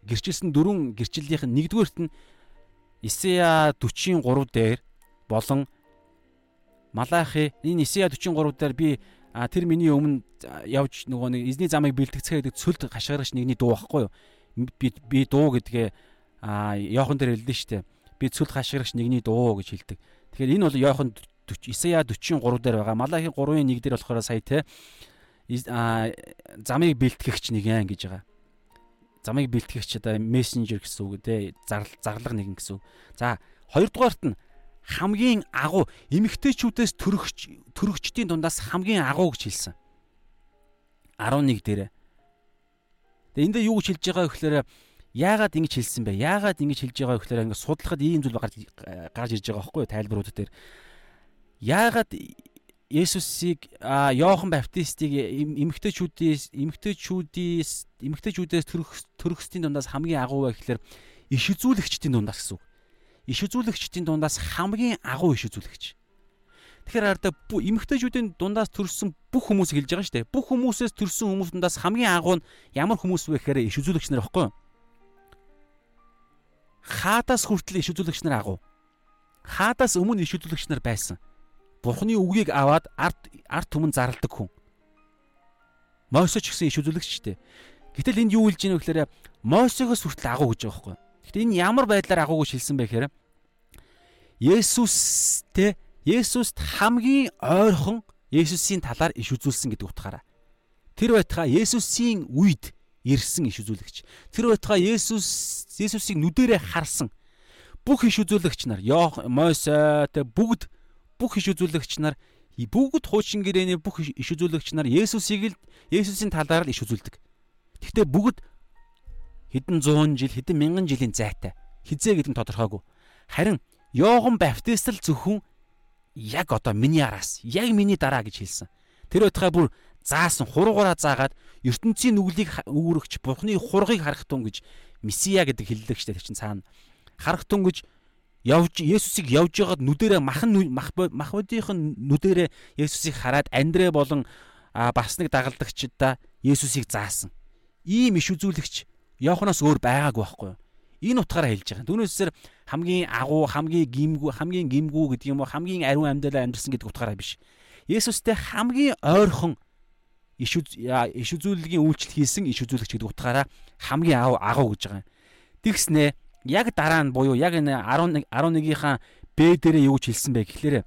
A: гэрчилсэн дөрвөн гэрчлэлийнх нь нэгдүгээрт нь Исея 43 дээр болон Малахи энэ Исея 43 дээр би тэр миний өмнө явж нөгөө нэг эзний замыг бэлтгэцгээ гэдэг цөлд хашгирагч нэгний дуу байхгүй юу? Би би дуу гэдгээ Йохан дээр хэлдэг штэ. Би цөлд хашгирагч нэгний дуу гэж хэлдэг. Тэгэхээр энэ бол Йохан Исая 43 дээр байгаа. Малахи 3-ын 1 дээр болохоор сая те замыг бэлтгэгч нэгэн гэж байгаа. Замыг бэлтгэгч одоо мессенжер гэсэн үг те зарлага нэгэн гэсэн за хоёрдугаарт нь хамгийн агуу эмэгтэйчүүдээс төрөгч төрөгчдийн дундаас хамгийн агуу гэж хэлсэн. 11 дээр. Тэгээ эндээ юу гэж хэлж байгаа вэ гэхээр яагаад ингэж хэлсэн бэ? Яагаад ингэж хэлж байгаа вэ гэхээр ингээд судлахад ийм зүйл гарч гарч ирж байгаа байхгүй юу тайлбарууд дээр. Яагаад Есүсийг Йохан Баптистыг эмэгтэйчүүдээс эмэгтэйчүүдээс эмэгтэйчүүдээс төрөх төрөхсдийн дундаас хамгийн агуу вэ гэхээр иш үзүүлэгчдийн дундаас гэсэн үг иш үзүүлэгчдийн дундаас хамгийн агуу иш үзүүлэгч. Тэгэхээр арда эмэгтэйчүүдийн дундаас төрсэн бүх хүмүүсийг хэлж байгаа шүү дээ. Бүх хүмүүсээс төрсэн хүмүүс дундаас хамгийн агуу нь ямар хүмүүс вэ гэхээр иш үзүүлэгч нар баггүй юу? Хаадаас хүртэл иш үзүүлэгч нар агуу. Хаадаас өмнө иш үзүүлэгч нар байсан. Бурхны үгийг аваад арт арт түмэн зарладаг хүн. Мойсоч гэсэн иш үзүүлэгч шүү дээ. Гэтэл энд юу хэлж ийм вэ гэхээр Мойсогоос хүртэл агуу гэж байгаа байхгүй юу? Гэхдээ энэ ямар байдлаар агуу гэж хэлсэн бэ гэхээр Есүстэй Есүст хамгийн ойрхон Есүсийн талаар иш үзүүлсэн гэдэг утгаараа. Тэр байтугай Есүсийн үед ирсэн иш үзүүлэгч. Тэр байтугай Есүс Есүсийг нүдэрээ харсан бүх иш үзүүлэгч нар Мойсе тэ бүгд бүх иш үзүүлэгч нар бүгд хуучин гэрээний бүх иш үзүүлэгч нар Есүсийг л Есүсийн талаар л иш үзүүлдэг. Гэхдээ бүгд хэдэн 100 жил хэдэн мянган жилийн зайтай хизээ гэдэг нь тодорхойгүй. Харин Йохан Баптист л зөвхөн яг одоо миний араас яг миний дараа гэж хэлсэн. Тэр байтугай бүр заасан хуруугаараа заагаад ертөнцийн нүглийг үүрэгч Бурхны хургийг харах тун гэж Месиа гэдэг хэллэг штэ тэр чин цаана харах тун гэж явж Есүсийг явж байгаад нүдэрээ махан махбодийнхэн нүдэрээ Есүсийг хараад Андрэ болон бас нэг дагалдагчдаа Есүсийг заасан. Ийм иш үзүүлэгч Йоханоос өөр байгаагүй байхгүй юу? Энэ утгаараа хэлж байгаа. Түүнээсээр хамгийн агуу, хамгийн гимгүү, хамгийн гимгүү гэдэг юм уу, хамгийн ариун амьдралаар амьдсан гэдэг утгаараа биш. Есүстэй хамгийн ойрхон иш иш үзүүлэлгийн үйлчлэл хийсэн иш үзүүлэгч гэдэг утгаараа хамгийн агуу гэж байгаа. Тэгснэ яг дараа нь буюу яг энэ 11 11-ийнхаа Б дээрээ юу гэж хэлсэн бэ гэхлээрэ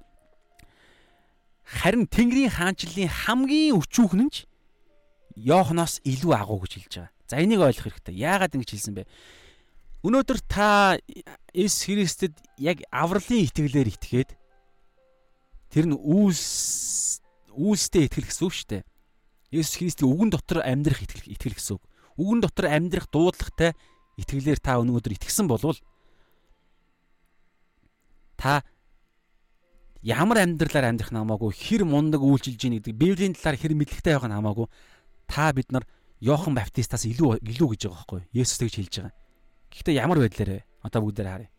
A: харин Тэнгэрийн хаанчлалын хамгийн өчүүхэн нь Йоханоос илүү агуу гэж хэлж байгаа. За энийг ойлгох хэрэгтэй. Яагаад ингэж хэлсэн бэ? Өнөөдөр та Иес Христэд яг авралын итгэлээр итгээд тэр нь үйлс үйлстэй итгэл гэсэн үг шүү дээ. Иесус Христийн үгэн дотор амьдрах итгэл итгэл гэсэн үг. Үгэн дотор амьдрах дуудлагатай итгэлээр та өнөөдөр итгэсэн болвол та ямар амьдралаар амьдрах нь хамаагүй хэр мундаг үйлчилж ийн гэдэг Библийн талаар хэр мэдлэгтэй байх нь хамаагүй та бид нар Йохан Баптистаас илүү илүү гэж байгаа байхгүй Есүс тэгж хэлж байгаа. Гэхдээ ямар байдлаар? Одоо бүгдээр харъя.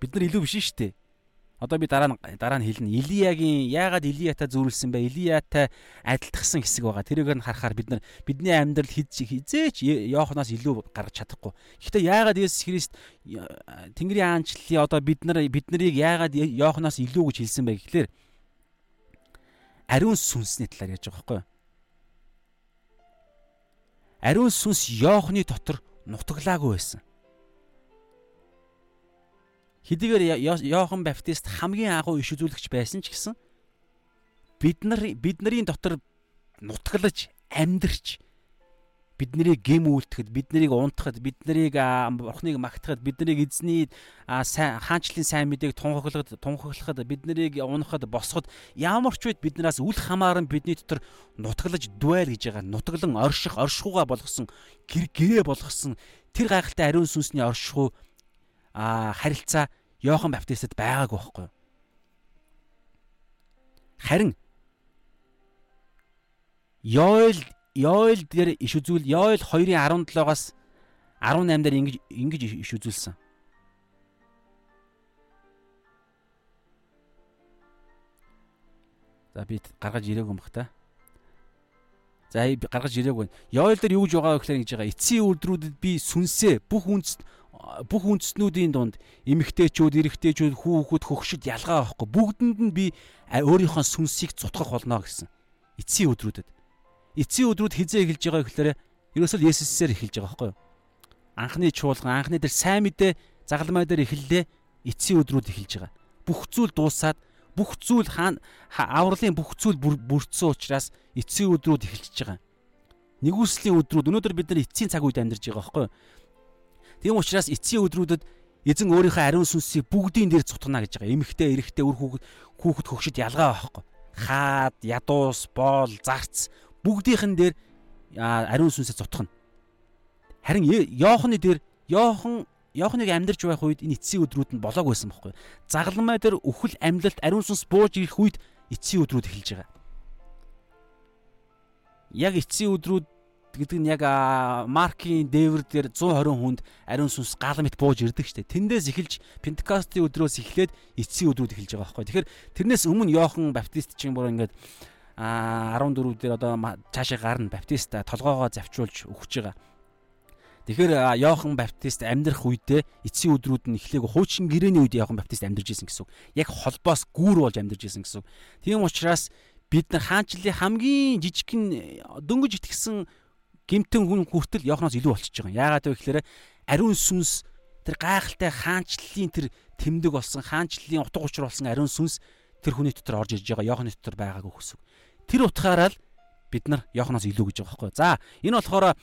A: Бид нар илүү биш шүү дээ. Одоо би дараа нь дараа нь хэлнэ. Илиягийн яагаад Илиятай зүүрлсэн бэ? Илиятай адилтгсан хэсэг байгаа. Тэрийг нь харахаар бид нар бидний амьдрал хизээч Йоханоос илүү гаргаж чадахгүй. Гэхдээ яагаад Есүс Христ Тэнгэрийн аанчлалын одоо бид нар бид нарыг яагаад Йоханоос илүү гэж хэлсэн бэ гэхлээр ариун сүнсний талаар ярьж байгаа байхгүй юу? Ариун сүнс Йоохны дотор нутаглаагүй байсан. Хэдийгээр Йохан Баптист хамгийн агуу иш үзүүлэгч байсан ч гэсэн бид нар бид нарын дотор нутаглаж амьдрч биднийг гим үлдэхэд, биднийг унтахад, биднийг бурхныг магтахад, биднийг эзний хаанчлалын сайн мэдээг тунхаглахад, тунхаглахад, биднийг унахад, босоход ямар ч үед биднээс үл хамааран бидний дотор нутаглаж дуйл гэж байгаа. Нутаглан орших, оршихугаа болгосон, гэрээ болгосон тэр гайхалтай ариун сүнсний оршихуу харилцаа Йохан Баптистад байгаагүй байхгүй? Харин Йоэл Йоэл дээр иш үзүүл Йоэл 2-ын 17-аас 18 дээр ингэж ингэж иш үзүүлсэн. За би гаргаж ирээгүй юм бах та. За гаргаж ирээгүй. Йоэл дээр юу гэж байгаа вэ гэхээр ингэж байгаа. Эцсийн өдрүүдэд би сүнсээ бүх үндэс бүх үндэстнүүдийн дунд эмэгтэйчүүд, эрэгтэйчүүд, хүүхэд, хөгшөд ялгаа байхгүй. Бүгдэнд нь би өөрийнхөө сүнсийг цутгах болно гэсэн. Эцсийн өдрүүдэд эцсийн өдрүүд хизээ эхэлж байгаа гэхээр ерөөсөө Есүсээр эхэлж байгаа байхгүй юу? Анхны чуулган, анхны дээр сайн мэдээ загалмай дээр эхэллээ. Эцсийн өдрүүд эхэлж байгаа. Бүх зүйл дуусаад бүх зүйл хаана авралын бүх зүйл бүрдсэн учраас эцсийн өдрүүд эхэлж байгаа. Нэгүслийн өдрүүд өнөөдөр бид нар эцсийн цаг үед амьдарч байгаа байхгүй юу? Тийм учраас эцсийн өдрүүдэд эзэн өөрийнхөө ариун сүнсийг бүгдийн дээр цутгана гэж байгаа. Эмэгтэй, эрэгтэй, үр хүүхэд, хүүхэд хөгшөд ялгаа байхгүй. Хаад, ядуус, боол, зарц бүгдийнхэн дээр ариун сүнсээ зутгана. Харин Йоохны дээр Йохан Йоохныг амьдарч байх үед энэ эцсийн өдрүүд нь болоог байсан байхгүй. Загалмай дээр өхөл амьлалт ариун сүнс бууж ирэх үед эцсийн өдрүүд эхэлж байгаа. Яг эцсийн өдрүүд гэдэг нь яг Маркийн дээвэр дээр 120 хүнд ариун сүнс гал мэт бууж ирдэг штэ. Тэндээс эхэлж Пентекостийн өдрөөс эхлээд эцсийн өдрүүд эхэлж байгаа байхгүй. Тэгэхээр тэрнээс өмнө Йохан Баптист чинь бүр ингээд а 14 дээр одоо цаашаа гарна баптист толгоогоо завчуулж өгч байгаа. Тэгэхээр Йохан Баптист амьдрах үедээ эцсийн өдрүүд нь эхлээг хуучин гэрээний үед Йохан Баптист амьдарч исэн гэсэн үг. Яг холбоос гүүр болж амьдарч исэн гэсэн үг. Тийм учраас бид нар хаанчлалын хамгийн жижигхэн дөнгөж итгэсэн гимтэн хүн хүртэл Йоханоос илүү болчихж байгаа. Яагаад вэ гэхээр ариун сүнс тэр гайхалтай хаанчлалын тэр тэмдэг болсон хаанчлалын утга учир болсон ариун сүнс тэр хүний дотор орж ирж байгаа Йоханы дотор байгаагүй гэсэн. Тэр утгаараа л бид нар Йоханоос илүү гэж байгаа байхгүй. За энэ болохоор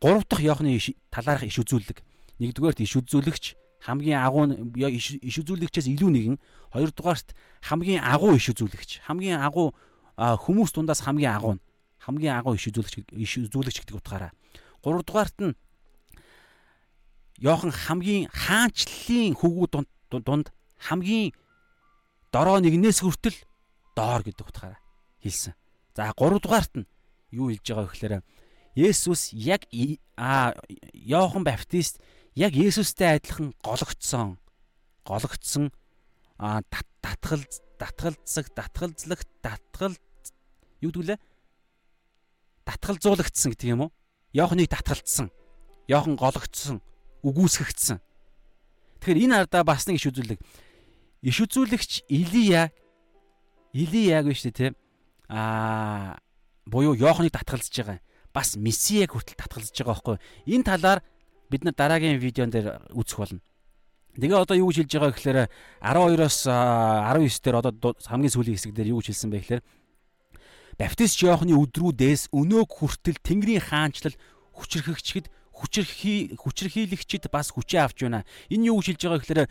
A: гурав дахь Йоханы талаарх иш үзүүлэг. Нэгдүгээрт иш үзүүлэгч хамгийн агуу иш үзүүлэгчээс илүү нэгэн, хоёрдугаарт хамгийн агуу иш үзүүлэгч. Хамгийн агуу хүмүүс дундаас хамгийн агуу нь хамгийн агуу иш үзүүлэгч иш үзүүлэгч гэдэг утгаараа. Гуравдугаарт нь Йохан хамгийн хаанчлалын хөвгүүд дунд дунд хамгийн дороо нэгнээс хүртэл доор гэдэг утгаараа хэлсэн. За 3 дугаарт нь юу хэлж байгаа вэ гэхээр Есүс яг а Йохан Баптист яг Есүстэй адилхан гологдсон. Гологдсон а татгал татгалзаг татгалзлах татгал юу гэдгүүлээ? Татгалзуулагдсан гэдэг юм уу? Йоханыг татгалцсан. Йохан гологдсон, үгүйсгэгдсэн. Тэгэхээр энэ ардаа бас нэг иш үзүүлэг иш үзүүлэгч Илия Илияг биш үү те аа буюу Йоханыг татгалзаж байгаа. Бас Месиаг хүртэл татгалзаж байгаа байхгүй. Энэ талаар бид нар дараагийн видеон дээр үзэх болно. Тэгээ одоо юу хэлж байгаа гэхээр 12-оос 19 дээр одоо хамгийн сүүлийн хэсэг дээр юу хэлсэн бэ гэхээр Баптист Йоханы өдрүүдээс өнөөг хүртэл Тэнгэрийн хаанчлал хүчрхэгчгэд хүчрхий хүчрхийлэгчд бас хүчээ авч байна. Энэ юу хэлж байгаа гэхээр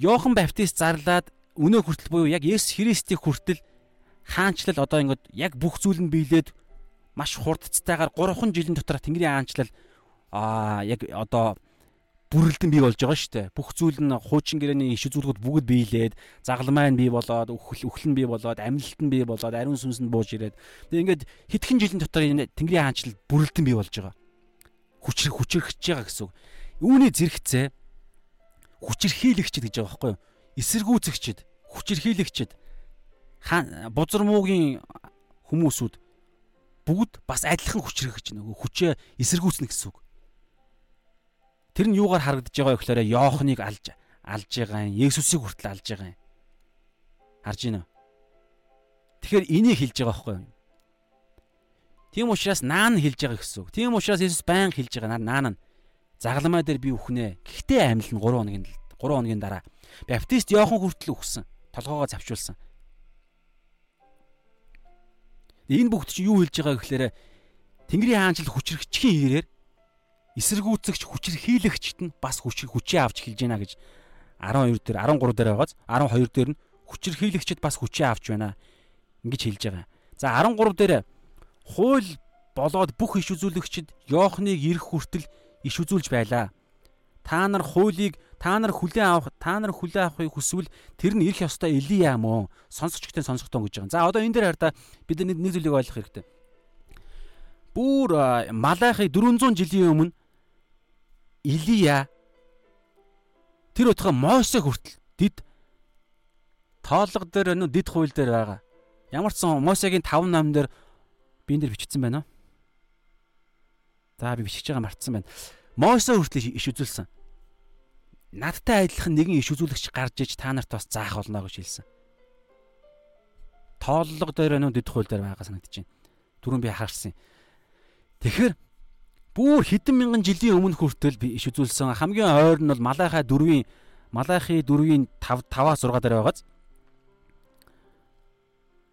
A: Йохан Баптист зарлаад өнөө хүртэл буюу яг Есүс Христийг хүртэл хаанчлал одоо ингээд яг бүх зүйл нь биелээд маш хурдцтайгаар 3хан жилийн дотор Тэнгэрийн хаанчлал аа яг одоо бүрэлдэн бий болж байгаа шүү дээ. Бүх зүйл нь хуучин гэрээний иш үзүүлгүүд бүгд биелээд, загалмай нь бий болоод, үхэл нь бий болоод, амьлалт нь бий болоод, ариун сүнс нь бууж ирээд. Тэгээ ингээд хэдхэн жилийн дотор энэ Тэнгэрийн хаанчлал бүрэлдэн бий болж байгаа. Хүчрэх хүчрхэж байгаа гэсэн үг. Үүний зэрэгцээ хүчирхийлэгчд гэж байгаа байхгүй юу? Эсэргүүцэгчд, хүчирхийлэгчд хаан бузар муугийн хүмүүсүүд бүгд бас адилхан хүчрхэж нөгөө хүчээ эсэргүүцнэ гэсэн үг. Тэр нь юугаар харагдаж байгаа вэ гэхээр Йоохныг алж алж байгаа юм. Есүсийг хүртэл алж байгаа юм. Харж байна уу? Тэгэхээр энийг хэлж байгаа байхгүй юу? Тийм учраас наан хэлж байгаа гэсэн үг. Тийм учраас Есүс байн хэлж байгаа наан нь Загалмай дээр би үхнэ. Гэхдээ амьлна 3 хоногийн 3 хоногийн дараа. Баптист Йохан хүртэл үхсэн. Толгоогоо завчулсан. Энэ бүгд чинь юу хэлж байгаа гэхээр Тэнгэрийн хаанчил хүчрэгчхийн ирээр эсэргүүцэгч хүчрхийлэгчт нь бас хүч хүчээ авч эхэлж байна гэж 12 дээр 13 дээр байгааз 12 дээр нь хүчрхийлэгчд бас хүчээ авч байна ингэж хэлж байгаа. За 13 дээр хууль болоод бүх иш үзүүлэгчд Йоохныг ирэх хүртэл иш үзүүлж байлаа. Та нар хуулийг та нар хүлээн авах та нар хүлээн авахыг хүсвэл тэр нь ирэх ёстой Илия мó сонсогчтой сонсогтон гэж байгаа. За одоо энэ дээр хараа бид нэг зүйлийг ойлгох хэрэгтэй. Бүүр Малахи 400 жилийн өмнө Илия тэр утга Мосе хүртэл дид тоолго дээр нөө дид хууль дээр байгаа. Ямар ч сан Мосегийн 5 нам дээр би энэ дээр бичсэн байна уу? За би бичиж байгаа мартсан байна. Мосе хүртэл иш үзүүлсэн. Надтай адилхан нэгэн иш үзүүлэгч гарч иж та нарт бас заах болно гэж хэлсэн. Тооллого дээр нөө дид хууль дээр байгаа байна. Түрүүн би харсан. Тэгэхээр бүр хэдэн мянган жилийн өмнө хүртэл би иш үзүүлсэн. Хамгийн ойр нь бол Малахи 4-ийн Малахи 4-ийн 5 5-аас 6 дээр байгааз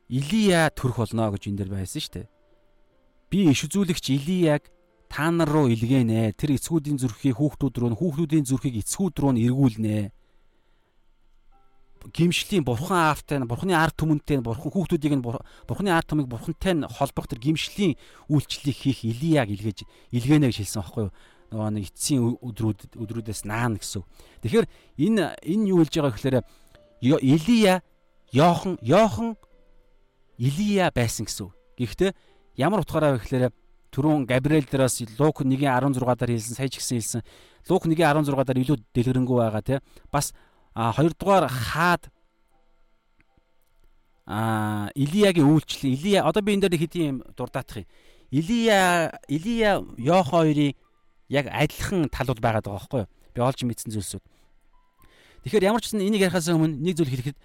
A: Илия төрөх болно гэж энэ дэр байсан шүү дээ. Би иш үзүүлэгч Илияг та нар руу илгээнэ. Тэр эцгүүдийн зүрхийг хүүхдүүд рүү, хүүхдүүдийн зүрхийг эцгүүд рүү эргүүлнэ. Гимшлийн бурхан аавтай, бурханы ард түмэнтэй, бурхан хүүхдүүдийг нь бурханы ард түмийг бурхантай нь холбох тэр гимшлийн үйлчлэлийг хийх Илияг илгээж илгээнэ гэж хэлсэн байхгүй юу? нөгөө нэг эцсийн өдрүүд өдрүүдээс наана гэсэн. Тэгэхээр энэ энэ юу хэлж байгаа гэхээр Илия Йохан Йохан Илия байсан гэсэн. Гэхдээ ямар утгаараа вэ гэхээр түрүүн Габриэл дээрээс Лук 1:16 дээр хэлсэн, сая ч гэсэн хэлсэн. Лук 1:16 дээр илүү дэлгэрэнгүй байгаа тий. Бас а хоёрдугаар хаад а Илиягийн үйлчлэл Илия одоо би энэ дээр хэдийн дурдаах юм. Илия Илия Йох хоёрын яг адилхан талууд байгаа байхгүй юу? Би олж мэдсэн зүйлсүүд. Тэгэхээр ямар ч гэсэн энийг ярихаас өмнө нэг зүйл хэлэхэд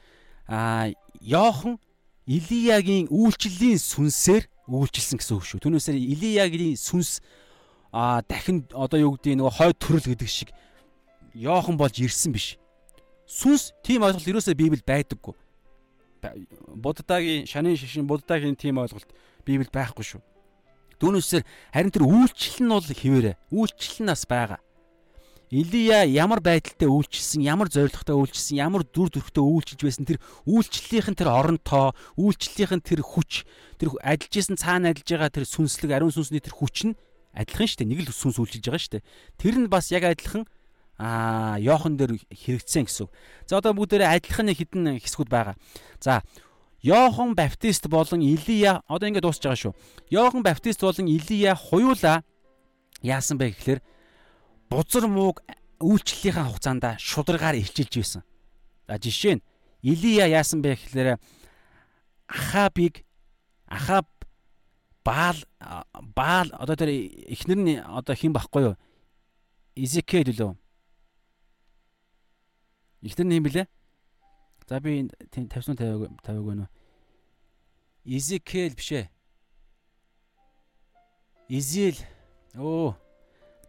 A: а Йохан Илиягийн үйлчлэлийн сүнсээр үйлчилсэн гэсэн үг шүү. Түүнээсээ Илиягийн сүнс а дахин одоо юу гэдэг нөгөө хойд төрөл гэдэг шиг Йохан болж ирсэн биш. Сүнс тийм ойлголт ерөөсөө Библиэд байдаггүй. Буддагийн шанын шишин Буддагийн тийм ойлголт Библиэд байхгүй шүү. Түүнээсээр харин тэр үйлчлэл нь бол хിവэрэ. Үйлчлэл нь бас байгаа. Илия ямар байдалтай үйлчилсэн, ямар зоригтой үйлчилсэн, ямар дүр төрхтэй үйлчилж байсан тэр үйлчлэлийнх нь тэр оронтоо, үйлчлэлийнх нь тэр хүч, тэр ажиллаж исэн цаана ажиллаж байгаа тэр сүнслэг, ариун сүнсний тэр хүч нь адилхан шүү дээ. Нэг л сүнс үйлчилж байгаа шүү дээ. Тэр нь бас яг адилхан аа Йохан дээр хэрэгцсэн гэсэн. За одоо бүгдээрээ адилхан хідэн хэсгүүд байгаа. За Йохан Баптист болон Илия одоо ингэ дуусч байгаа шүү. Йохан Баптист болон Илия хуйлаа яасан бэ гэхээр бузар мууг үйлчлэлийнхаа хугацаанд шударгаар илчилж байсан. За жишээ нь Илия яасан бэ гэхээр Ахабыг Ахаб Баал Баал одоо тэр эхнэр нь одоо хэн байхгүй юу? Изекэл лөө. Эхнэр нь юм блэ? За би тавьсан тавиаг тавиаг байна уу? Изекэл биш ээ. Изил. Оо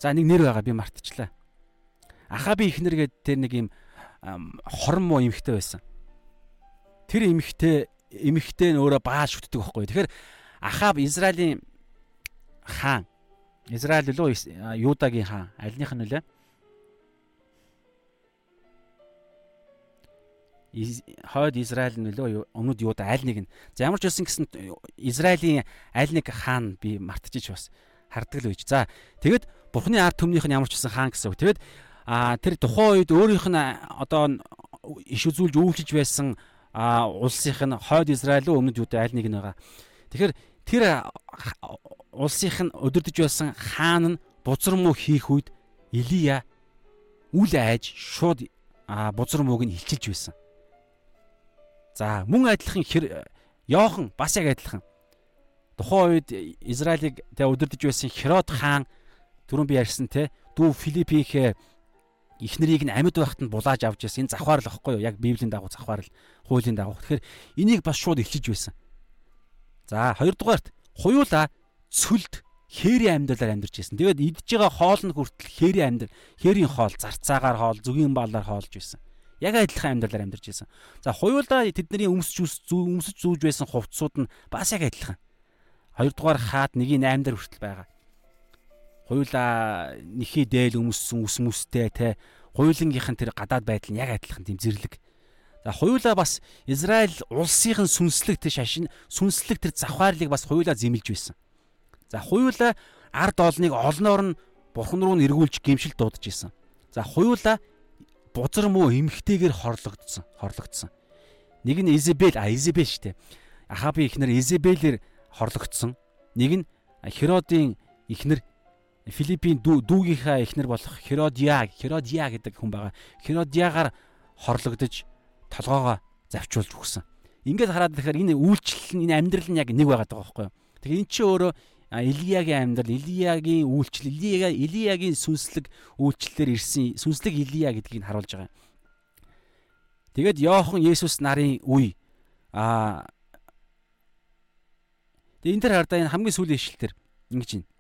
A: За нэг нэр байгаа би мартчихлаа. Ахаби ихнэр гээд тэр нэг юм хорон муу эмхтэй байсан. Тэр эмхтэй эмхтэй нь өөрөө баа шүтдэг байхгүй. Тэгэхээр Ахаб Израилийн хаан Израиль лөө Юдагийн хаан альных нь үлээ? хойд Израиль нь лөө өмнөд Юда аль нэг нь. За ямар ч байсан гэсэн Израилийн аль нэг хаан би мартчихж бас харддаг л үйж. За тэгэд Бурхны ард түмнийх нь ямар ч гэсэн хаан гэсэн үг. Тэгээд а тэр тухайн үед өөрийнх нь одоо иш үзүүлж өвлөж байсан а улсынх нь хойд Израиль өмнөд Юудэ аль нэг нь байгаа. Тэгэхээр тэр улсынх нь өдөрдөж байсан хаан нь бузар муу хийх үед Илия үл айж шууд бузар мууг нь илчилж байсан. За мөн адилхан Йохан бас яг адилхан. Тухайн үед Израилийг тэ өдөрдөж байсан Херод хаан түрүүн би ярьсан те дүү Филиппих их нарыг нь амьд байхад нь булааж авч яасан энэ завхаар л ихгүй юу яг библийн дагуу завхаар л хуулийн дагуу. Тэгэхээр энийг бас шууд илчиж байсан. За хоёрдугаарт хуйуула цөлд хээрийн амьдлаар амьдарч байсан. Тэгээд идж байгаа хоол нь хүртэл хээрийн амьдал, хээрийн хоол, зарцаагаар хоол, зүгийн баалаар хоолж байсан. Яг адилхан амьдлаар амьдарч байсан. За хуйуулаа тэдний өмсч өмсч зүүж байсан хувцсууд нь бас яг адилхан. Хоёрдугаар хаад нэгийн 8 дээр хүртэл байгаа. Хоёулаа нэхий дээл өмссөн ус мүстэй те хоёулангийнх нь тэр гадаад байдал нь яг адилхан тийм зэрлэг. За хоёулаа бас Израиль улсын сүнслэг тэр шашин сүнслэг тэр завхаарлыг бас хоёулаа зэмлж байсан. За хоёулаа ард олныг олноор нь бурхан руу нэргүүлж гимшил дуудаж исэн. За хоёулаа бузар муу эмхтэйгээр хорлогдсон, хорлогдсон. Нэг нь Изебел, а Изебел штэ. Ахабын ихнэр Изебелээр хорлогдсон. Нэг нь Херодын ихнэр Филиппийн дүүгийнхаа эхнэр болох Херодиа, Херодиа гэдэг хүн байгаа. Херодиагаар хорлогдож толгоогоо завчуулж өгсөн. Ингээд хараад тэгэхээр энэ үйлчлэл нь энэ амьдрал нь яг нэг байгаад байгаа байхгүй юу? Тэгэхээр эн чинь өөрөө Илиягийн амьдрал, Илиягийн үйлчлэл, Илияга Илиягийн сүнслэг үйлчлэлээр ирсэн сүнслэг Илия гэдгийг харуулж байгаа. Тэгээд Йохан Есүс нарын үе аа Тэгээ энэ төр хардаа энэ хамгийн сүүлийн ишлэлтэр ингэж байна.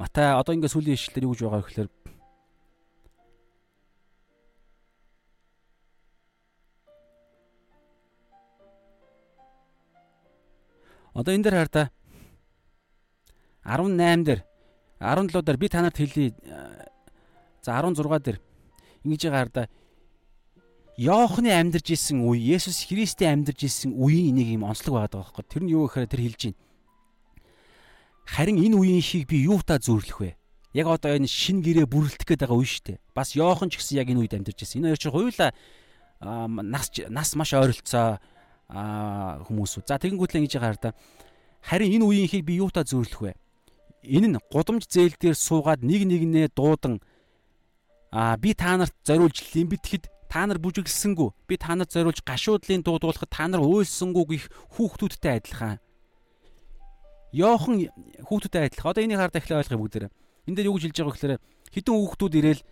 A: Матай одоо ингээд сүүлийн ишлэлээр юу гэж байгаа гэхээр Одоо энэ дээр хардаа 18 дээр 17 дээр би танарт хэлье. За 16 дээр ингэж байгаа хардаа Йоохны амьдарч исэн үе, Есүс Христийн амьдарч исэн үеийн нэг юм онцлог байгаа байхгүй. Тэр нь юу гэхээр тэр хэлж байна. Харин энэ үеийн шиг би юутаа зөөрлөх вэ? Яг одоо энэ шин гэрээ бүрлдэх гээд байгаа үе шүү дээ. Бас Йохан ч гэсэн яг энэ үед амьдарч байсан. Энэ хоёр чинь хоёулаа нас нас маш ойролцоо хүмүүс үү. За тэгэнгүүтлээ ингэж байгаа да. Харин энэ үеийн хийг би юутаа зөөрлөх вэ? Энэ нь гудамж зээл дээр суугаад нэг нэгнээ дуудан а би та нарт зориулж лимбитгэд та нар бүжиглсэнгүү би та нарт зориулж гашуудлын дуудуулахад та нар уйлсангүү гих хүүхдүүдтэй адилхан Йохан хүүхдүүдэд адилхан. Одоо энийг хараад эхлээ ойлгоё бүгдээрээ. Энд дээр юу гэж хэлж байгаа гэхээр хідэн хүүхдүүд ирээл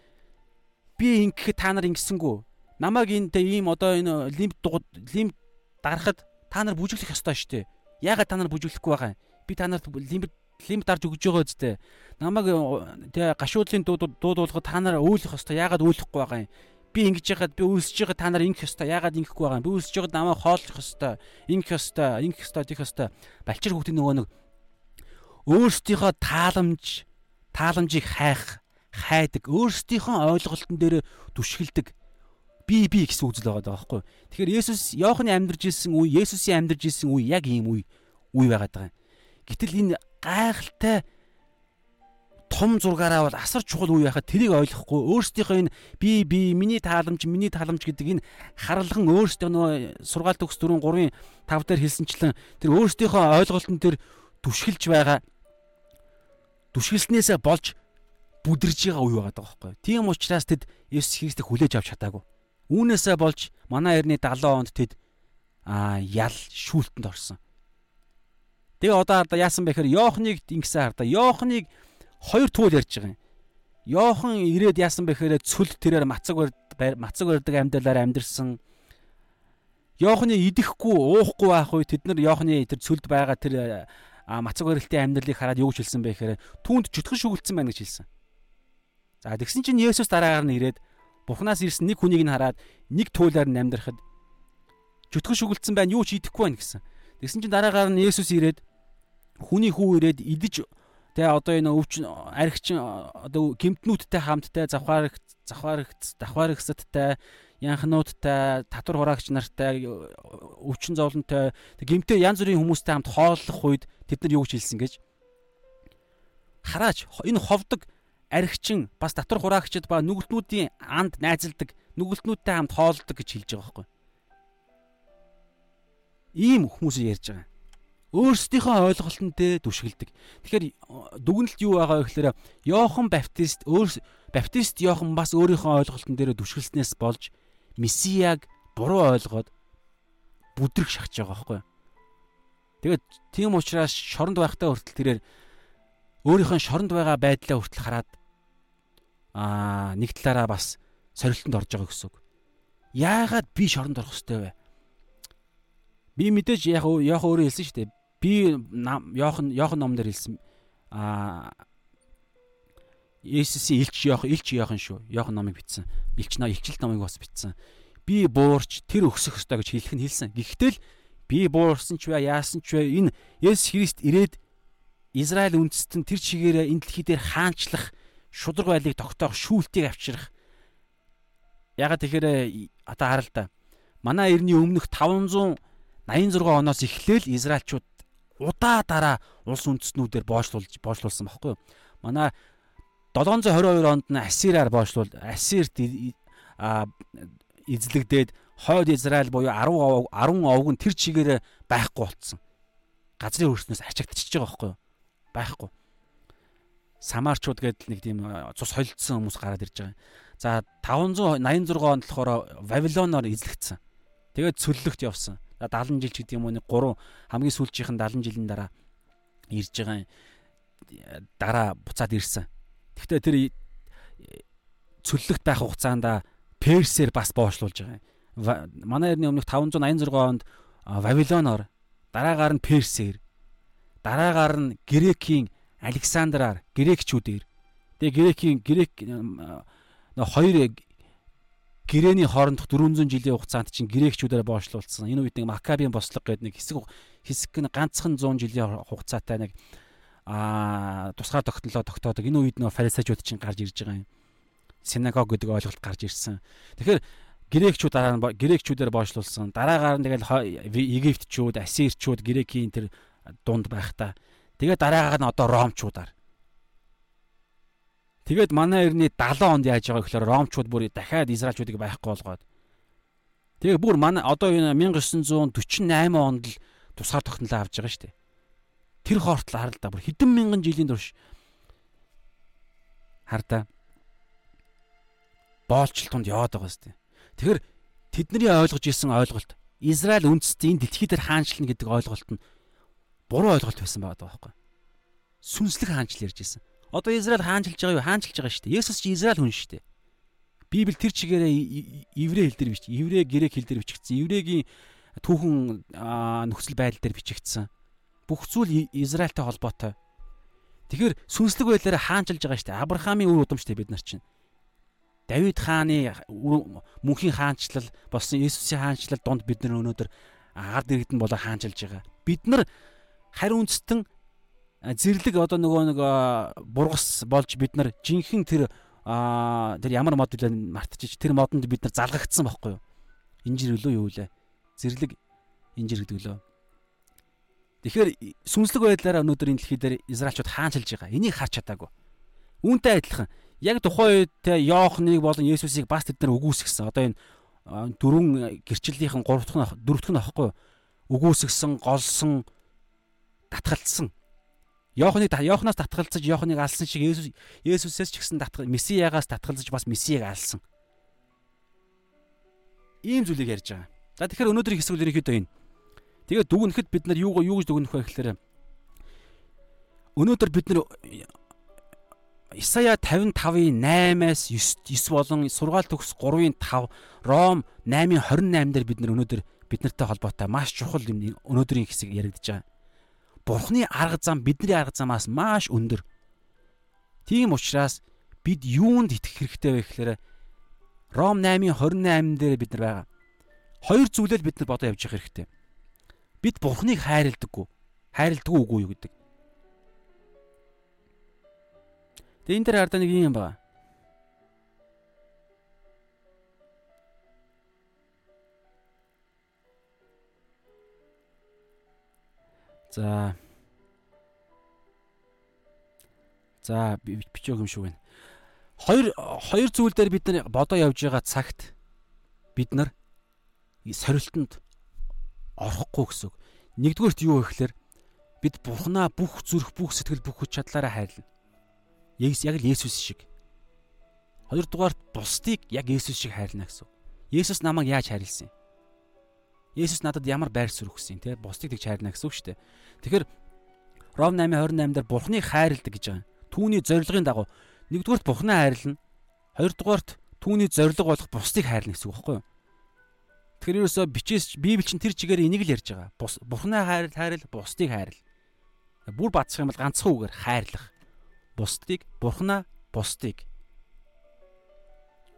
A: би ингэхэд та нар ингэсэнгүү. Намайг энэ ийм одоо энэ лимт лимт дарахад та нар бүжиглэх ёстой шүү дээ. Яагаад та нар бүжиглэхгүй байгаа юм? Би та нарт лимт лимт дарж өгж байгаа үстэй. Намайг тэгээ гашуудлын дуудуулахад та нар өөлөх ёстой. Яагаад өөлөхгүй байгаа юм? би ингэж яхад би үлсэж байгаа та нар ингэх ёстой. Яагаад ингэхгүй байгаа юм? Би үлсэж байгаа намайг хооллох ёстой. Ингэх ёстой, ингэх ёстой, тийх ёстой. Балчир хүүхдийн нөгөө нэг өөрсдийнхөө тааламж тааламжийг хайх хайдаг өөрсдийнхөө ойлголтон дээр түшгэлдэг би би гэсэн үзэл байгаа байхгүй. Тэгэхээр Есүс Иохны амьдарч ирсэн үе, Есүсийн амьдарч ирсэн үе яг ийм үе үе байгаад байгаа. Гэтэл энэ гайхалтай том зургаараа бол асар чухал үе байхад тэрийг ойлгохгүй өөрсдийнхөө энэ би би миний тааламж миний тааламж гэдэг энэ харалхан өөрсдөө нөгөө сургаалт төгс 4 3 5 дээр хэлсэнчлэн тэр өөрсдийнхөө ойлголтон дээр түшгэлж байгаа түшгэлснээсээ болж бүдэрж байгаа үе байгаа байхгүй. Тийм учраас тэд Есүс Христийг хүлээж авч чадаагүй. Үүнээсээ болж манай эртний 70 онд тэд аа ял шүүлтэнд орсон. Тэгээ одоо хардаа яасан бэ гэхээр Йоохныг ингэсэн хардаа Йоохныг хоёр туул ярьж байгаа юм. Йохан ирээд яасан бэ гэхээр цүл тэрээр мацаг мацаг барьдаг амьдралаар амьдэрсэн. Йоохны идэхгүй уухгүй байх үе тэд нар Йоохны тэр цүлд байгаа тэр а мацаг барилтын амьдралыг хараад юу гэж хэлсэн бэ гэхээр түүнд чөтгөн шүглдсэн байна гэж хэлсэн. За тэгсэн чинь Есүс дараагаар нь ирээд Бурханаас ирсэн нэг хүнийг нь хараад нэг туйлаар нь амьдрахад чөтгөн шүглдсэн байна юу ч идэхгүй байна гэсэн. Тэгсэн чинь дараагаар нь Есүс ирээд хүний хүү ирээд идэж тэгээ одоо энэ өвчин архичин одоо гимтнүүдтэй хамттай завхаарх завхаарх давхаархсадтай янхнуудтай, татвар хураагч нартай, өвчин зовлонтой, гимтэй янз бүрийн хүмүүстэй хамт хооллох үед тэд нар юу гэж хэлсэн гэж хараач энэ ховдог архичин бас татвар хураагчид ба нүгэлтнүүдийн анд найзалдаг нүгэлтнүүдтэй хамт хооллдог гэж хэлж байгаа байхгүй. Ийм хүмүүс ярьж байгаа. Өөрсдийнхөө ойлголтон дээр дүшгэлдэг. Тэгэхээр дүгнэлт юу байгаа вэ гэхээр Йохан Баптист өөр Баптист Йохан бас өөрийнхөө ойлголтон дээр дүшгэлснээс болж месияг буруу ойлгоод бүдрэг шахаж байгаа байхгүй. Тэгээд тийм учраас шоронд байхтай хүртэл тэрээр өөрийнхөө шоронд байгаа байдлаа хүртэл хараад аа нэг талаараа бас сорилтонд орж байгаа гэсэн үг. Яагаад би шоронд орох хэвтэй вэ? Би мэдээж яг яг өөрөө хэлсэн шүү дээ. Би Йохан Йохан номдэр хэлсэн аа Есүсийн илч Йохан илч Йохан шүү. Йохан номыг бичсэн. Илч ном илчилт номыг бас бичсэн. Би буурч тэр өсөх ёстой гэж хэлэх нь хэлсэн. Гэхдээ л би буурсан ч вэ яасан ч вэ энэ Есүс Христ ирээд Израиль үндэстэн тэр чигээрээ энэ дэлхий дээр хаанчлах шудраг байлыг тогтоох шүүлтийг авчрах. Ягаад тэгэхээр одоо хараа л да. Манай эртний өмнөх 586 оноос эхлээл Израильчууд удаа дараа улс үндэстнүүдээр боочлуулж боочлуулсан баггүй юу? Манай 722 онд нь Ассираар боочлуул Ассирт эзлэгдээд хойд Израиль буюу 10 10 овг нь тэр чигээрээ байхгүй болцсон. Газрын хөрснөөс ачагдчихж байгаа байхгүй юу? Байхгүй. Самарчууд гэдэг нэг тийм цус холилдсон хүмүүс гараад ирж байгаа. За 586 онд болохоор Вавилоноор эзлэгдсэн. Тэгээд цөллөгт явсан. 70 жил ч гэдэг юм уу нэг 3 хамгийн сүүлчийнхэн 70 жилийн дараа ирж байгаа дараа буцаад ирсэн. Гэхдээ тэр цөллөгт байх хугацаанд Персээр бас боочлуулж байгаа юм. Манай эртний өмнөх 586 онд Вавилоноор дараагаар нь Персээр дараагаар нь Грекийн Александраар грекчүүдээр тэгээ грекийн грек хоёр гэрэний хоорондох 400 жилийн хугацаанд чинь грекчүүдээр боочлуулсан. Энэ үед нэг Макабийн бослого гэдэг нэг хэсэг хэсэг нь ганцхан 100 жилийн хугацаатай нэг аа тусгаар тогтнолоо тогтоодог. Энэ үед нөө фарисеучуд чинь гарч ирж байгаа юм. Синагог гэдэг ойлголт гарч ирсэн. Тэгэхээр грекчүүд дараа нь грекчүүдээр боочлуулсан. Дараагаар нь тэгэл Египтчүүд, Ассирчүүд грекийн тэр дунд байхдаа тэгээ дараагаар нь одоо ромчуудаар. Тэгээд манай эртний 70 онд яаж байгаа гэхээр ромчууд бүр дахиад израилчуудыг байхгүй болгоод. Тэгээ бүр манай одоо энэ 1948 онд л тусгаар тогтнолоо авч байгаа шүү дээ. Тэр хоортол да бүр хэдэн мянган жилийн турш хардаа боолчлтонд яваад байгаа сте. Тэгэхээр тэдний ойлгож ирсэн ойлголт Израиль үндэстэн дэлхий дээр хаанчлна гэдэг ойлголт нь буруу ойлголт байсан байгаа байхгүй. Сүнслэг хаанчл ярьж ирсэн. Одоо Израиль хаанчилж байгаа юу? Хаанчилж байгаа шүү дээ. Есүс чи Израиль хүн шүү дээ. Библи тэр чигээрээ еврей хэл дээр бич, еврей грек хэл дээр бичигдсэн. Еврейгийн түүхэн нөхцөл байдал дээр бичигдсэн бүх зүйл Израильтай холбоотой. Тэгэхээр сүнслэг байдлаараа хаанчилж байгаа шүү дээ. Авраамийн үр удам шүү дээ бид нар чинь. Давид хааны мөнхийн хаанчлал болсон Иесусийн хаанчлал донд бид нар өнөөдөр ард иргэдэн болоо хаанчилж байгаа. Бид нар хариу үндэстэн зэрлэг одоо нөгөө нэг бургас болж бид нар жинхэнэ тэр тэр ямар мод вэ мартчих тэр модонд бид нар залгагдсан байхгүй юу? Инжир өлөө юу вэ? Зэрлэг инжир гэдэг лөө. Тэгэхээр сүнслэг байдлаараа өнөөдөр энэ дэлхий дээр Израильчууд хаанчилж байгаа. Энийг харж чадаагүй. Үүнтэй адилхан яг тухайн үед Йоохныг болон Есүсийг бас тэд нар үгүйсгсэн. Одоо энэ дөрвөн гэрчлэлийнхэн гурав дахь дөрөв дахь нь аахгүй үгүйсгсэн, голсон, татгалцсан. Йоохныг Йоохнаас татгалцаж Йоохныг алсан шиг Есүс Есүсээс ч гэсэн татгал Месиягаас татгалзаж бас Месияг алсан. Ийм зүйлийг ярьж байгаа. За тэгэхээр өнөөдрийн хэсэг ерөнхийдөө энэ Тэгээд дүгнэхэд бид нар юу юу гэж дүгнэх вэ гэхээр өнөөдөр бид нар Исая 55-ийн 8-аас 9 9 болон сургаал төгс 3-ийн 5 Ром 8-ийн 28 дээр бид нар өнөөдөр бид нартай холбоотой маш чухал юм өнөөдрийн хэсэг яригдж байгаа. Бурхны арга зам бидний арга замаас маш өндөр. Тийм учраас бид юунд итгэх хэрэгтэй вэ гэхээр Ром 8-ийн 28 дээр бид нар байгаа. Хоёр зүйлээр бид нар бодоо явж явах хэрэгтэй бид бурхныг хайрладаггүй. Хайрладаггүй үгүй юу гэдэг. Тэгээ энэ дээр хардаа нэг юм байна. За. За бичөөх юм шиг байна. Хоёр хоёр зүйл дээр бид нар бодоо явж байгаа цагт бид нар сорилтонд орохгүй гэсэн үг. Нэгдүгээрт юу вэ гэхээр бид Бурхнаа бүх зүрх, бүх сэтгэл, бүх хүч чадлаараа хайрлана. Яг яг л Есүс шиг. Хоёрдугаарт бусдыг яг Есүс шиг хайрлана гэсэн. Есүс намайг яаж хайрлсан юм? Есүс надад ямар байр суурь өгсөн те бусдыг тэгж хайрна гэсэн үг шүү дээ. Тэгэхээр Ром 8:28 дээр Бурхныг хайрладаг гэж байгаа. Түүний зорилгын дагуу нэгдүгээрт Бурхнаа хайрлана. Хоёрдугаарт түүний зорилго болох бусдыг хайрлана гэсэн үг байхгүй юу? Тэгэхээр ерөөсөө бичээс Библи чинь тэр чигээр энийг л ярьж байгаа. Бурхнаа хайрл хайрл бусдыг хайрл. Бүр бацсах юм бол ганцхан үгээр хайрлах. Бусдыг Бурхнаа бусдыг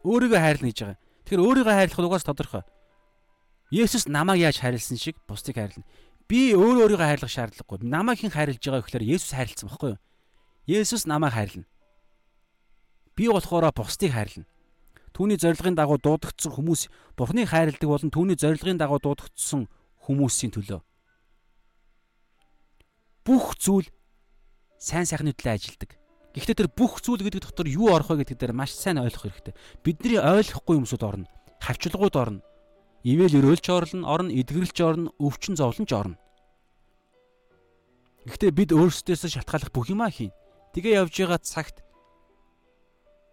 A: өөрийгөө хайрлна гэж байгаа. Тэгэхээр өөрийгөө хайрлах нь угаас тодорхой. Есүс намайг яаж хайрлсан шиг бусдыг хайрлна. Би өөрөө өөрийгөө хайрлах шаардлагагүй. Намайг хэн хайрлаж байгаа гэхээр Есүс хайрлсан баггүй юу? Есүс намайг хайрлана. Би болохоор бусдыг хайрлана. Түүний зорилгын дагуу дуудагдсан хүмүүс Бурхныг хайрладаг болон түүний зорилгын дагуу дуудагдсан хүмүүсийн төлөө бүх зүйл сайн сайхны төлөө ажилдаг. Гэхдээ тэр бүх зүйл гэдэг дотор юу орох вэ гэдэг дээр маш сайн ойлгох хэрэгтэй. Бидний ойлгохгүй юмсууд орно. Хавчлагууд орно. Ивэл өрөөлч орно, орно, эдгэрэлч орно, өвчин зовлонч орно. Гэхдээ бид өөрсдөөсөө шалтгааллах бүх юмаа хийн. Тэгээ явж байгаа цагт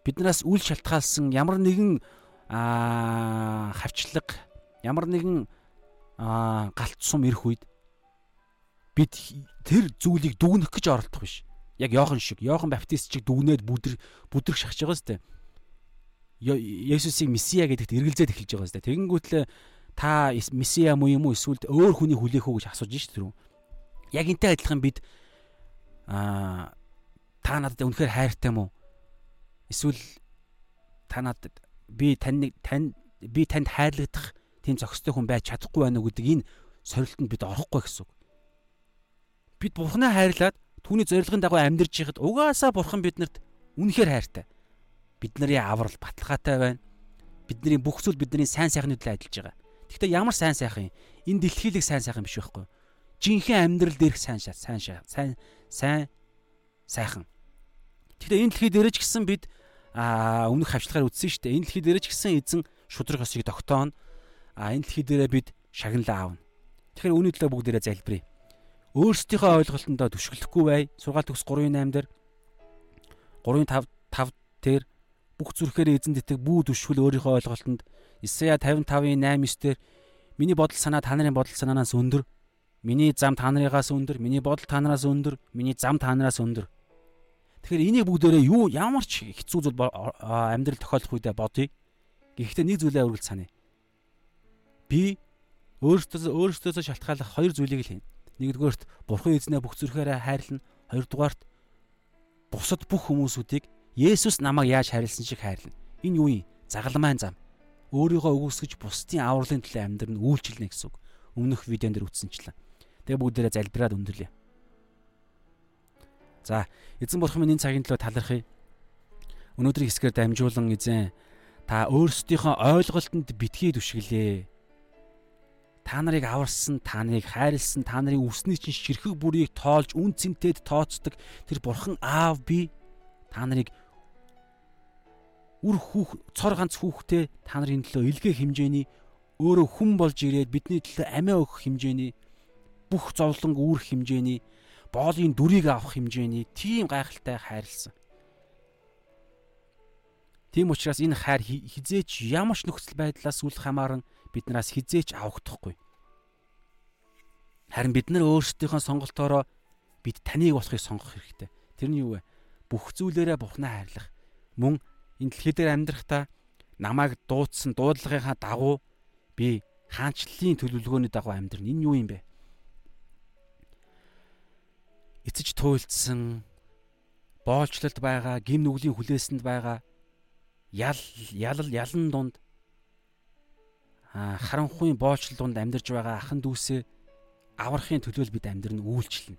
A: биднээс үл шалтгаалсан ямар нэгэн аа хавчлаг, ямар нэгэн аа галт сум ирэх үед бид тэр зүйлийг дүгнэх гэж оролдох биш. Яг Йохан шиг, Йохан Баптист шиг дүгнээд бүдэр бүдрэх шахаж байгаа сте. Есүсийг Месиа гэдэгт эргэлзээд эхэлж байгаа сте. Тэгэнгүүтлээ та Месиа муу юм уу эсвэл өөр хүний хүлээх үү гэж асууж шít тэр. Яг энтэй адилхан бид аа та надад үнэхээр хайртай мó? Эсвэл та надад би тань тань би танд хайрлагдах тийм зохистой хүн байж чадахгүй байна уу гэдэг энэ сорилтонд бид орохгүй гэсэн үг. Бид Бурхнаа хайрлаад түүний зорилгын дагуу амьдарч байхад угаасаа Бурхан биднэрт үнэхээр хайртай. Бид нарын аврал баталгаатай байна. Бидний бүх зүйл бидний сайн сайхны төлөө ажиллаж байгаа. Гэхдээ ямар сайн сайхан юм? Энэ дэлхийлэг сайн сайхан биш байхгүй юу? Жинхэнэ амьдрал дээрх сайн сайн сайн сайн сайхан. Гэхдээ энэ дэлхий дээрэж гисэн бид аа өмнөх хавчлагаар үтсэн шүү дээ. Энэ дэлхий дээрэж гисэн эзэн шудраг осыг тогтооно. А энэ дэлхий дээрээ бид шагналаа аавна. Тэгэхээр үүний төлөө бүгдээрээ залбирая өөрсдийнхөө ойлголтондоо түшгэлэхгүй бай. Сургаал төгс 3.8 дээр 3.5 5 дээр бүх зүрхээр эзэн дитэг бүү түшгэл өөрийнхөө ойлголтонд Исая 55-ын 8-9 дээр миний бодол санаа та нарын бодол санаанаас өндөр. Миний зам та нарыгаас өндөр, миний бодол та нараас өндөр, миний зам та нараас өндөр. Тэгэхээр энийг бүгдээрээ юу ямар ч хэцүү зүйл амьдрал тохиолдох үедээ бодъё. Гэхдээ нэг зүйлээ үргэлж санаа. Би өөртөө өөртөөсөө шалтгааллах хоёр зүйлийг л хийнэ. Нэгдүгээрт Бурхан эзнээ бүх зүрхээрээ хайрлна. Хоёрдугаарт бусад бүх хүмүүсүүдийг Есүс намайг яаж хайрлсан шиг хайрлна. Энэ юу юм? Загалмайн зам. Өөрийгөө өгөөсгөж бусдын авралын төлөө амьдрын үйлчлэнэ гэсэн үг. Өмнөх видеон дээр үтсэнчлээ. Тэгээ бүгдээрээ залбираад өндөрлөе. За, эзэн бурхан минь энэ цагийн төлөө талархъя. Өнөөдрийн хэсгээр дамжуулан эзэн та өөрсдийнхөө ойлголтод битгий түшгэлээ та нарыг аварсан, та нарыг хайрлсан, та нарын үсний чинь ширхэг бүрийг тоолж үн цэнтэд тооцдог тэр бурхан аав би та нарыг үр хүүх цор ганц хүүхдээ та нарын төлөө илгээ хэмжээний өөрөө хүн болж ирээд бидний төлөө амиа өгөх хэмжээний бүх зовлон үүрэх хэмжээний боолын дүрийг авах хэмжээний тийм гайхалтай хайрлсан. Тийм учраас энэ хайр хизээч ямар ч нөхцөл байдлаас үл хамааран биднээс хизээч авахдахгүй. Харин бид нар өөрсдийнхөө сонголтоороо бид таныг болохыг сонгох хэрэгтэй. Тэр нь юу вэ? Бүх зүйлээрээ Бурхнаа хайрлах. Мөн энэ дэлхий дээр амьдрахдаа намайг дуудсан дуудлагынхаа дагуу би хаанчлалын төлөвлөгөөний дагуу амьдрна. Энэ юу юм бэ? Эцэж туйлдсан боолчлолд байгаа, гим нүглийн хүлээсэнд байгаа ял ялал ялан дунд харанхуйн боолчлол дунд амьдарч байгаа ахан дүүсээ аврахын төлөө бид амьдрын үйлчлэнэ.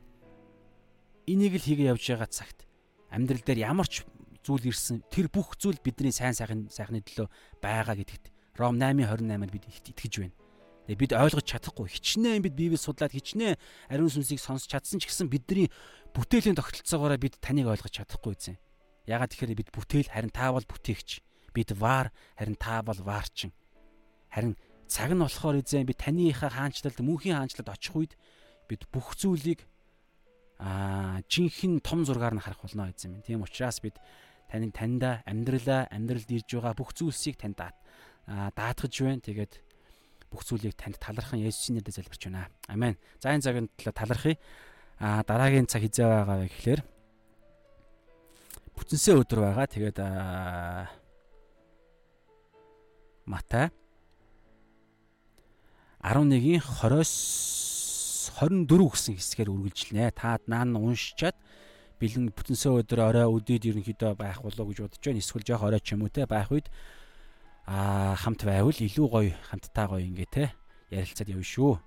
A: Энийг л хийгээ явж байгаа цагт амьдрал дээр ямар ч зүйл ирсэн тэр бүх зүйл бидний сайн сайхны сайхны төлөө байгаа гэдэгт Ром 8:28-аар бид итгэж байна. Тэгээ бид ойлгож чадахгүй хичнээн бид Библийг судлаад хичнээн ариун сүнсийг сонсч чадсан ч гэсэн бидний бүтээлийн тогтолцоогоороо бид таныг ойлгож чадахгүй үзэн. Ягаад тэгэхээр бид бүтээл харин та бол бүтээгч. Бид ваар харин та бол ваарчин. Харин цаг нь болохоор эзэн би таныхаа хаанчлалд мөнхийн хаанчлалд очих үед бид бүх зүйлийг аа жинхэнэ том зургаар нь харах болно эзэн минь. Тийм учраас бид таны таньда амьдралаа амьдралд ирж байгаа бүх зүйлсийг танд даатгаж байна. Тэгээд бүх зүйлийг танд талархан Есүсийн нэрээр залбирч байна. Амен. За энэ цагийн төлөө талархъя. Аа дараагийн цаг хизээ байгаа вэ гэхээр бүтэнсээ өдөр байгаа. Тэгээд Матай 11-ийн 20-с 24 гэсэн хэсгээр үргэлжлэнэ. Та наан уншичаад бэлэн бүтэнсээ өдөр орой өдөөд ерөнхийдөө байх болов уу гэж бодож байна. Эсвэл жоох орой ч юм уу те байх үед аа хамт байвал илүү гоё хамттай гоё ингээ те ярилцаад явна шүү.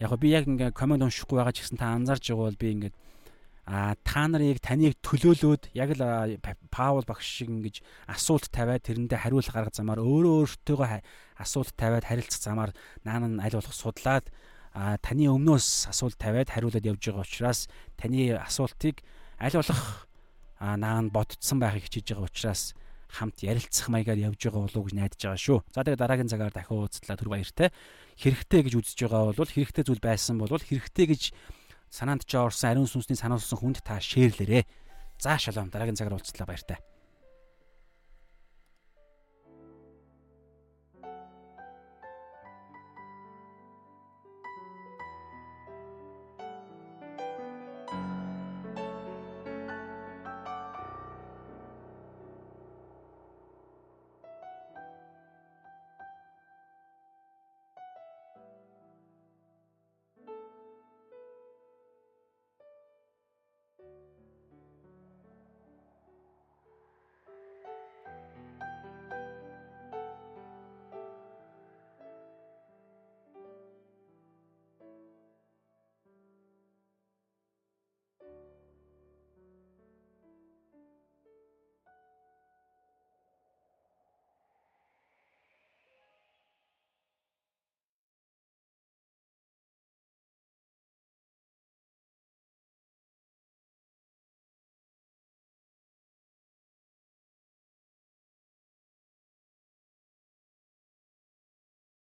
A: яг би яг ингээ комент уншихгүй байгаа ч гэсэн та анзаарч байгаа бол би ингээд а та нарыг таныг төлөөлөөд яг л Паул багш шиг ингэж асуулт тавиад тэрэндээ хариулт гаргах замаар өөрөө өөртөөгөө асуулт тавиад харилцах замаар наан нь аль болох судлаад таны өмнөөс асуулт тавиад хариулаад явж байгаа учраас таны асуултыг аль болох наан бодцсон байхыг хичээж байгаа учраас хамт ярилцах маягаар явж байгаа болов уу гэж найдаж байгаа шүү. За тэгээ дараагийн цагаар дахин уулзлаа түр баяртай. Хэрэгтэй гэж үзэж байгаа бол хэрэгтэй зүйл байсан бол хэрэгтэй гэж санаанд ч орсон ариун сүнсний санаалсан хүнд та шеэрлээрээ. За шалом дараагийн цагаар уулзлаа баяртай.